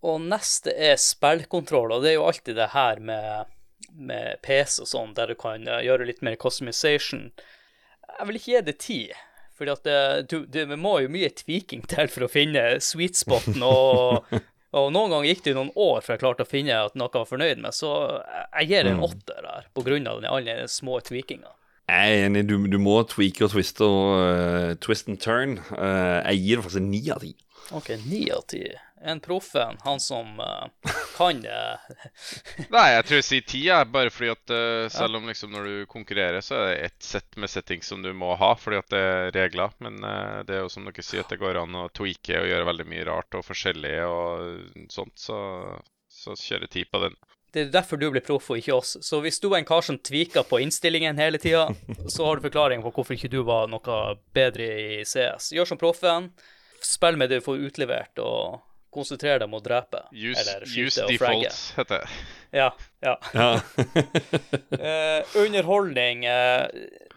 Og neste er spillkontroll, og det er jo alltid det her med, med PC og sånn, der du kan eh, gjøre litt mer customization. Jeg vil ikke gi det tid. fordi at det, det må jo mye tweaking til for å finne sweet spoten, og, og noen ganger gikk det noen år før jeg klarte å finne at noe jeg var fornøyd med, så jeg- jeg gir en åtter der, på grunn av den- alle små tweakinga. Jeg er enig, du, du må tweake og twiste og uh, twist and turn. Uh, jeg gir det faktisk en ni av ti. OK, ni av ti. En proffen, han som uh, kan Nei, jeg tror jeg sier ti, bare fordi at selv om liksom når du konkurrerer, så er det ett sett med settings som du må ha, fordi at det er regler. Men det er jo som dere sier, at det går an å tweake og gjøre veldig mye rart og forskjellig og sånt, så, så kjører ti på den. Det er derfor du blir proff og ikke oss. Så hvis du er en kar som tviker på innstillingen hele tida, så har du forklaring på hvorfor ikke du var noe bedre i CS. Gjør som proffen. Spill med det du får utlevert, og konsentrer deg om å drepe. Use, eller skyte use og fragge. defaults, heter det. Ja, ja. Ja. uh, underholdning uh,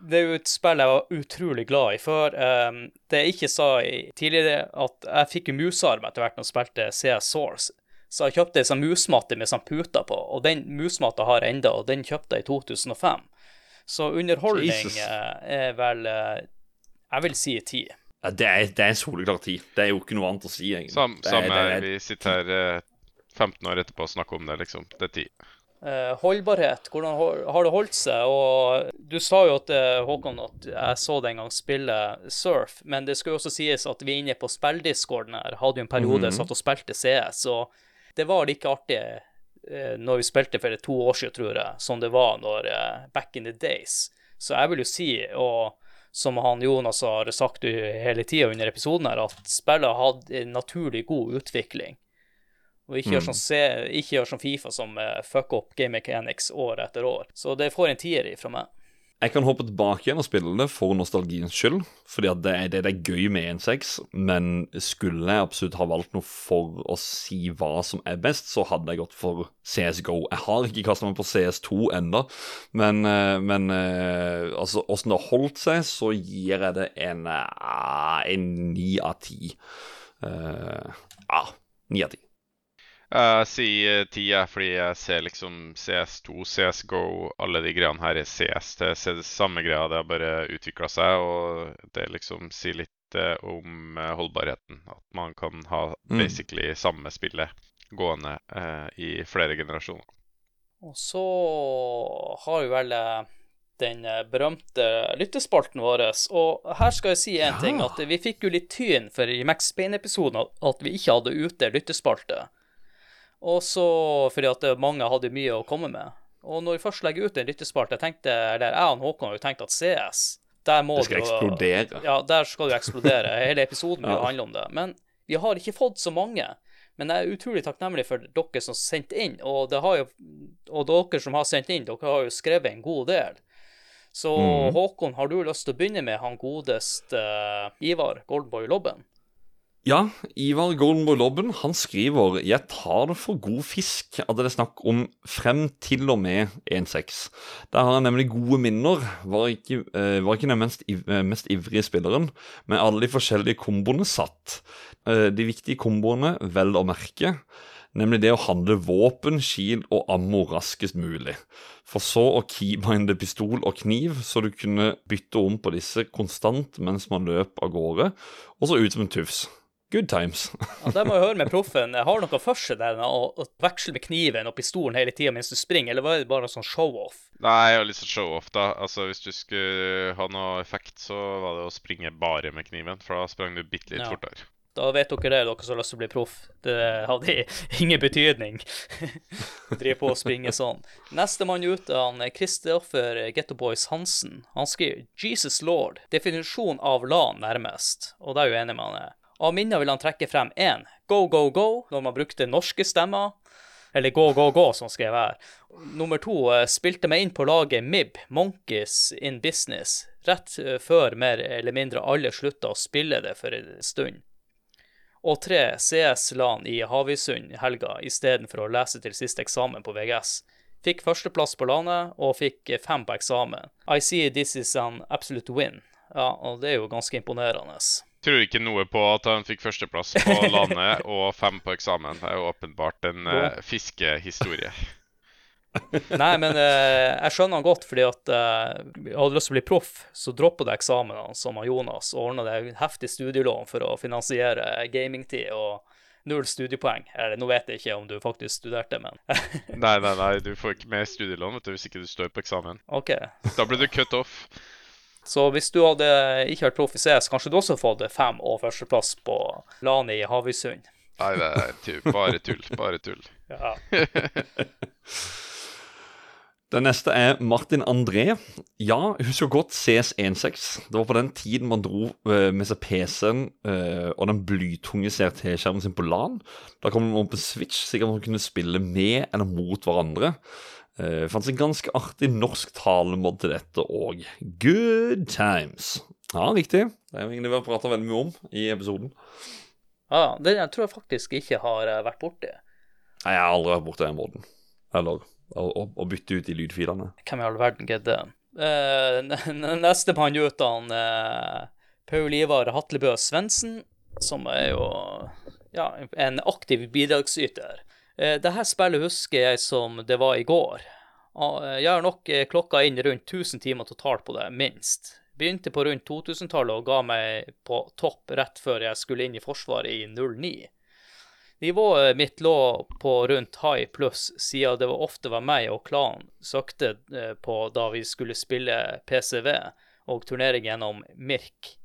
Det er jo et spill jeg var utrolig glad i før. Eh, det jeg ikke sa tidligere, at jeg fikk jo musarm etter hvert når jeg spilte CS Source. Så jeg kjøpte ei sånn musmatte med sånn puter på, og den musmatta har jeg enda, og den kjøpte jeg i 2005. Så underholdning Jesus. eh, er vel eh, Jeg vil si ti. Ja, det er, det er en soleklar ti. Det er jo ikke noe annet å si, egentlig. Sam, Det er- samme, det er- vi sitter her eh, 15 år etterpå og snakker om det, liksom. Det er ti. Eh, holdbarhet, hvordan har det holdt seg? Og du sa jo at Håkon at jeg så deg en gang spille surf, men det skal jo også sies at vi er inne på spilldiscorden her. Hadde jo en periode jeg satt og spilte CS, og det var like artig eh, når vi spilte for to år siden, tror jeg, som det var når eh, back in the days. Så jeg vil jo si, og som han Jonas har sagt hele tida under episoden her, at spillet har hatt en naturlig god utvikling. Og ikke gjør sånn, se, ikke gjør sånn Fifa som uh, fucker opp game mechanics år etter år. Så det får en tier fra meg. Jeg kan hoppe tilbake igjen og spille det for nostalgiens skyld, fordi at det, det, det er gøy med 1.6, men skulle jeg absolutt ha valgt noe for å si hva som er best, så hadde jeg gått for CSGO. Jeg har ikke kastet meg på CS2 ennå, men, eh, men eh, altså, åssen det har holdt seg, så gir jeg det en eh, ni av ti. Ja, ni av ti. Jeg sier ti, jeg, fordi jeg ser liksom CS2, CSGO, alle de greiene her er CS. Det er det samme greia, det har bare utvikla seg, og det liksom sier litt eh, om eh, holdbarheten. At man kan ha Mm. basically samme spillet gående eh, i flere generasjoner. Og så har vi vel eh, den eh, berømte lyttespalten vår. Og her skal jeg si en Ja. ting, at vi fikk jo litt tyn for i Max Payne-episoden at vi ikke hadde ute lyttespalte. Og så fordi at mange hadde mye å komme med. Og når vi først legger ut en ryttespart, jeg tenkte, eller jeg og Håkon har jo tenkt at CS der må Det skal du, eksplodere. Ja, der skal det eksplodere. Hele episoden vil Ja. handle om det. Men vi har ikke fått så mange. Men jeg er utrolig takknemlig for dere som sendte inn, og, det har jo, og dere som har sendt inn, dere har jo skrevet en god del. Så mm. Håkon, har du lyst til å begynne med han godeste uh, Ivar Goldboy Lobben? Ja, Ivar Goldenboy Lobben han skriver Jeg tar det for god fisk at det er snakk om frem til og med 1-6. Der har jeg nemlig gode minner. Var ikke, eh, var ikke den mest, eh, mest ivrige spilleren, men alle de forskjellige komboene satt. Eh, de viktige komboene, vel å merke, nemlig det å handle våpen, skil og ammo raskest mulig. For så å keybinde pistol og kniv, så du kunne bytte om på disse konstant mens man løp av gårde, og så ut som en tufs. Good times. Ja, det må jeg høre med proffen. Har noe for seg der å, å veksle med kniven og pistolen hele tida mens du springer, eller var det bare sånn show-off? Nei, jeg har lyst til å show-off, da. Altså, Hvis du skulle ha noe effekt, så var det å springe bare med kniven, for da sprang du bitte litt Ja. fortere. Da vet dere det, dere som har lyst til å bli proff. Det hadde ingen betydning. Driver på å springe sånn. Nestemann ut er han Kristoffer Getto Boys Hansen. Han skriver 'Jesus Lord'. Definisjon av LAN nærmest. Og det er jo enig med han er. Av minner vil han trekke frem én. Go, go, go, når man brukte norske stemmer. Eller gå, gå, gå, som skrev her. Nummer to eh, spilte meg inn på laget MIB, Monkeys in Business, rett eh, før mer eller mindre alle slutta å spille det for en stund. Og tre, CS-LAN i Havøysund helga istedenfor å lese til siste eksamen på VGS. Fikk førsteplass på landet og fikk eh, fem på eksamen. I see this is an absolute win. Ja, og det er jo ganske imponerende. Tror ikke noe på at han fikk førsteplass på landet og fem på eksamen. Det er jo åpenbart en uh, fiskehistorie. Nei, men uh, jeg skjønner han godt, fordi at uh, jeg hadde lyst til å bli proff, så droppa jeg eksamenene som han Jonas og ordna det heftig studielån for å finansiere gamingtid og null studiepoeng. Eller nå vet jeg ikke om du faktisk studerte, men Nei, nei, nei, du får ikke mer studielån vet du, hvis ikke du står på eksamen. OK. Da blir du cut off. Så hvis du hadde ikke vært proff i CS, kanskje du også fått fem og førsteplass på LAN i Havøysund. Nei, det er tull. bare tull. Bare tull. Ja. Den neste er Martin André. Ja, husker godt CS16. Det var på den tiden man dro eh, med seg PC-en eh, og den blytunge CRT-skjermen sin på LAN. Da kom man opp på Switch, sikkert man kunne spille med eller mot hverandre. Det fantes en ganske artig norsk talemåte til dette òg. Good times. Ja, riktig. Det er egentlig vi har prata veldig mye om i episoden. ja, den jeg tror jeg faktisk ikke har eh, vært borti. Nei, jeg har aldri vært borti den måten. Eller å, bytte ut de lydfilene. Hvem i all verden gidder det? Uh, Nestemann ut han uh, Paul Ivar Hatlebø Svendsen, som er jo ja, en aktiv bidragsyter. Uh, det her spillet husker jeg som det var i går. Uh, jeg har nok uh, klokka inn rundt 1000 timer totalt på det, minst. Begynte på rundt 2000-tallet og ga meg på topp rett før jeg skulle inn i Forsvaret i 09. Nivået mitt lå på rundt high pluss, siden det var ofte var meg og klanen søkte eh, på da vi skulle spille PCV og turnering gjennom Mirk.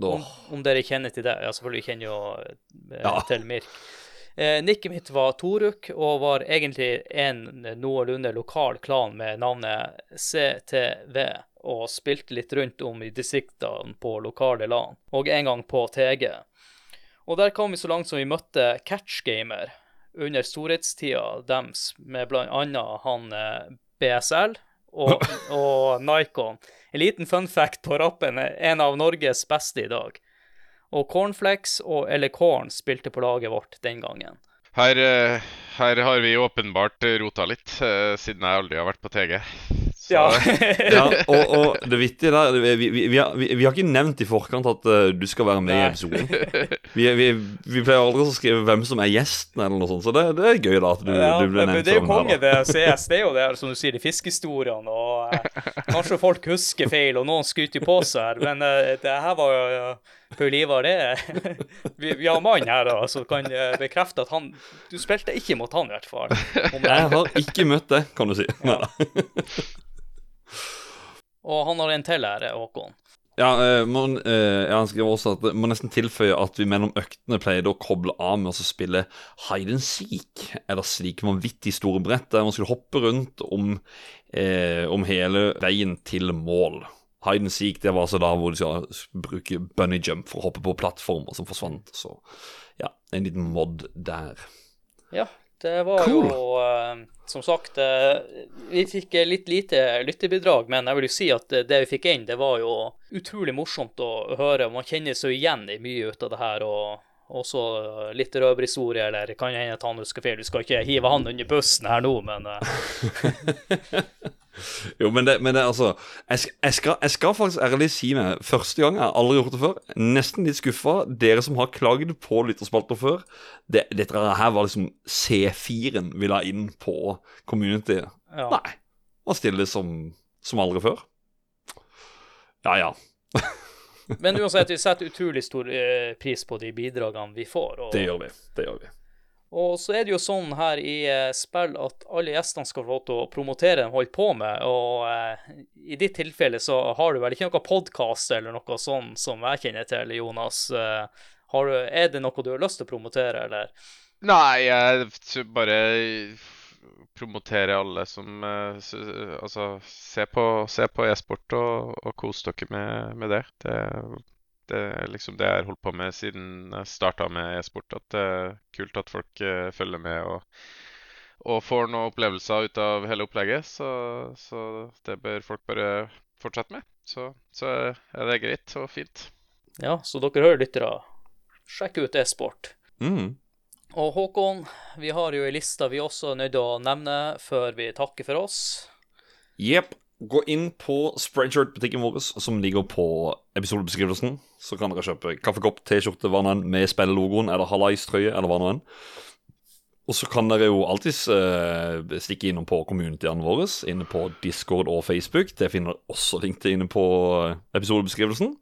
Om, om dere kjenner til det? Ja, selvfølgelig kjenner jo eh, Ja. til Mirk. Eh, nikket mitt var Toruk, og var egentlig en noenlunde lokal klan med navnet CTV, og spilte litt rundt om i distriktene på lokale LAN, og en gang på TG. Og der kom vi så langt som vi møtte Catchgamer under storhetstida deres, med blant annet han eh, BSL og, og Nikon. En liten fun fact på rappen er en av Norges beste i dag. Og Cornflakes og eller Corn spilte på laget vårt den gangen. Her, eh, her har vi åpenbart rota litt, eh, siden jeg aldri har vært på TG. Så Ja. Ja, og, og det vittige der vi, vi, vi, har, vi, vi har ikke nevnt i forkant at eh, du skal være med i Nei. episoden. Vi, vi, vi pleier aldri å skrive hvem som er gjesten, eller noe sånt, så det, det er gøy da at du, Ja, du ble men nevnt. det er jo konge, det CS. Det er jo det her, som du sier, de fiskehistoriene. Og eh, kanskje folk husker feil, og noen skryter på seg her. Men eh, det her var jo uh, Paul Ivar, det vi, vi har mannen mann her da, som kan eh, bekrefte at han Du spilte ikke mot han, i hvert fall. Jeg har ikke møtt det, kan du si. Ja. Og han har en til her, Håkon. Ja, eh, man, eh, han skriver også at må nesten tilføye at vi mellom øktene pleide å koble av med å spille hide and seek, eller slike vanvittig store brett der man skulle hoppe rundt om, eh, om hele veien til mål. Hide and seek det var altså da hvor du skal bruke bunny jump for å hoppe på plattformer som forsvant. Så ja, en liten mod der. Ja, det var Cool. jo eh, Som sagt, eh, vi fikk litt lite lytterbidrag, men jeg vil jo si at det vi fikk inn, det var jo utrolig morsomt å høre. Man kjenner seg igjen i mye ut av det her. og også litt røverhistorie, eller kan hende at han husker feil. Du skal ikke hive han under bussen her nå, men eh, Jo, men det, men det altså jeg, jeg, skal, jeg skal faktisk ærlig si meg Første gang, jeg har aldri gjort det før. Nesten litt skuffa. Dere som har klagd på lytterspalter før, det, dette her var liksom C4-en vi la inn på community. ja. Nei. Var stille som, som aldri før. Ja, ja. Men uansett, vi setter utrolig stor eh, pris på de bidragene vi får. Og, Det gjør vi. Det gjør vi. Og så er det jo sånn her i eh, spill at alle gjestene skal få lov til å promotere det de holder på med. Og eh, i ditt tilfelle så har du vel ikke noen podkast eller noe sånn som jeg kjenner til, Jonas. Eh, du, er det noe du har lyst til å promotere, eller? Nei, jeg bare promotere alle som eh, Altså, se på e-sport og, og kos dere med, med det. det. Det er liksom det jeg har holdt på med siden jeg starta med e-sport. At det er kult at folk eh, følger med og, og får noen opplevelser ut av hele opplegget. Så, så det bør folk bare fortsette med. Så, så er det greit og fint. Ja, så dere hører lyttere, sjekk ut e-sport. Mm. Og Håkon, vi har jo ei liste vi også er nødt til å nevne før vi takker for oss. Jepp. Gå inn på Spreadshirt-butikken vår, som ligger på episodebeskrivelsen. Så kan dere kjøpe kaffekopp, T-skjorte, hva nå enn, med spillelogoen, eller Hallais-trøye, eller hva nå enn. Og så kan dere jo alltids eh, stikke innom på communityene våre, inne på Discord og Facebook. Det finner dere også link til inne på eh, episodebeskrivelsen.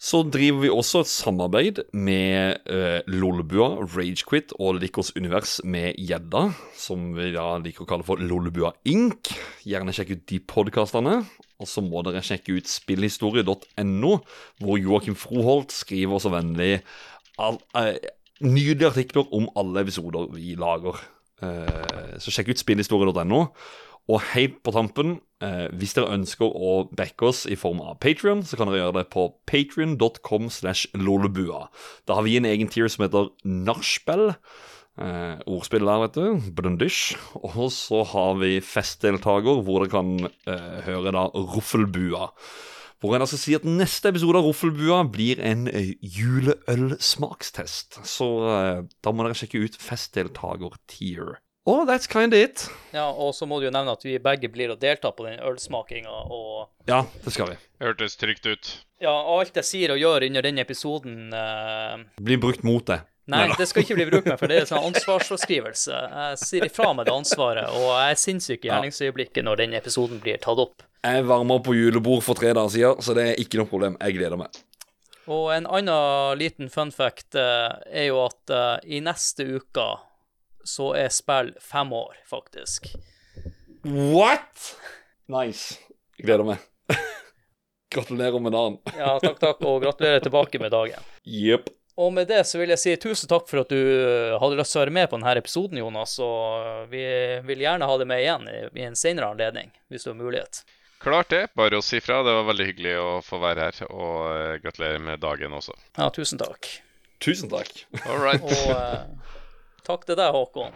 Så driver vi også et samarbeid med eh, Lolbua, Ragequit og Likos univers med gjedda, som vi da liker å kalle for Lolbua Inc. Gjerne sjekk ut de podkastene. Og så må dere sjekke ut spillhistorie.no, hvor Joakim Froholt skriver så vennlig all, eh, nydelige artikler om alle episoder vi lager. Eh, så sjekk ut spillhistorie.no. Og helt på tampen, eh, hvis dere ønsker å backe oss i form av Patrion, så kan dere gjøre det på patrion.com slash lolebua. Da har vi en egen tier som heter Nachspiel. Eh, ordspill der, vet du. Blundish. Og så har vi festdeltaker, hvor dere kan eh, høre da Ruffelbua. Hvor jeg da skal si at neste episode av Ruffelbua blir en eh, juleølsmakstest. Så eh, da må dere sjekke ut festdeltaker-tier. Og that's kind of it. Ja, og så må du jo nevne at vi begge blir å delta på den ølsmakinga, og Ja, det skal vi. Hørtes trygt ut. ja, alt jeg sier og gjør under denne episoden uh... Blir brukt mot deg. Nei, Neida. det skal ikke bli brukt med, for det er sånn ansvarsforskrivelse. Jeg sier ifra med det ansvaret, og jeg er sinnssyk i gjerningsøyeblikket når den episoden blir tatt opp. Jeg varma på julebord for tre dager siden, så det er ikke noe problem. Jeg gleder meg. Og en annen liten fun fact eh, er jo at uh, i neste uke så er spill fem år, faktisk. What?! Nice. Gleder meg. Gratulerer med dagen. Ja, takk, takk, og gratulerer tilbake med dagen. Jepp. Og med det så vil jeg si tusen takk for at du eh, hadde lyst til å være med på denne episoden, Jonas. Og eh, vi vil gjerne ha deg med igjen i, en senere anledning, hvis du har mulighet. Klart det. Bare å si fra. Det var veldig hyggelig å få være her. Og eh, gratulerer med dagen også. Ja, tusen takk. Tusen takk. All right. Og eh, takk til deg, Håkon.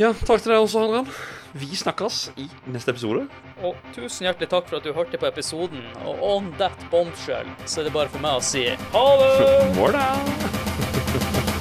Ja, takk til deg også, Hanran. Vi snakkes i neste episode. Og tusen hjertelig takk for at du hørte på episoden. Og on that bombshell så er det bare for meg å si ha det!